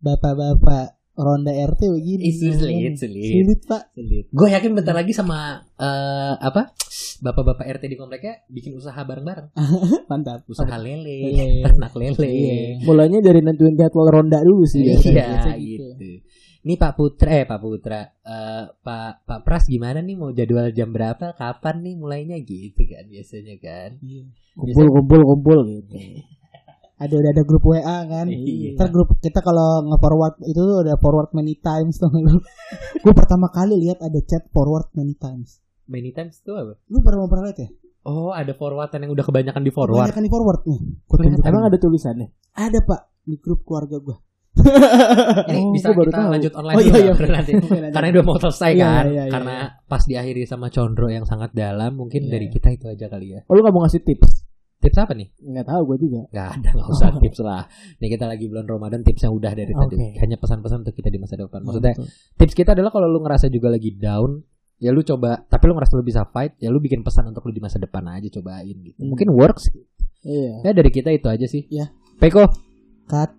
bapak-bapak ronda RT begini. Sulit, sulit. Sulit, Pak. Gue yakin bentar lagi sama eh, apa bapak-bapak RT di kompleknya bikin usaha bareng-bareng. Mantap. Usaha lele, Lele. ternak lele. Iya. Mulainya dari nentuin jadwal ronda dulu sih. Iya. biasa gitu. gitu. Ini Pak Putra, eh Pak Putra, eh, Pak Pak Pras gimana nih mau jadwal jam berapa, kapan nih mulainya gitu kan biasanya kan. Iya. Kumpul kumpul kumpul gitu. Ada udah ada grup WA kan. Iya. Ntar grup kita kalau nge-forward itu tuh ada forward many times tuh. Gue pertama kali lihat ada chat forward many times. Many times tuh apa? Lu pernah pernah lihat ya? Oh ada forwardan yang udah kebanyakan di forward. Kebanyakan di forward nih. Gua tunjukin. Emang ada tulisannya? ada pak di grup keluarga gue. Ini Oh, bisa gua baru kita tahu. lanjut online Oh, iya, iya. nanti. Karena udah mau selesai Iya, kan. iya, iya, Karena pas diakhiri sama Condro yang sangat dalam, mungkin Iya, dari iya. kita itu aja kali ya. Oh lu gak mau ngasih tips? Tips apa nih? Nggak tahu gue juga. Gak ada, gak usah tips lah. Nih kita lagi bulan Ramadan, tips yang udah dari tadi. Oke. Hanya pesan-pesan untuk kita di masa depan. Maksudnya Betul. tips kita adalah kalau lu ngerasa juga lagi down, ya lu coba. Tapi lu ngerasa lu bisa fight, ya lu bikin pesan untuk lu di masa depan aja cobain gitu. Hmm. Mungkin works. Iya. Ya dari kita itu aja sih. Iya. Peko, cut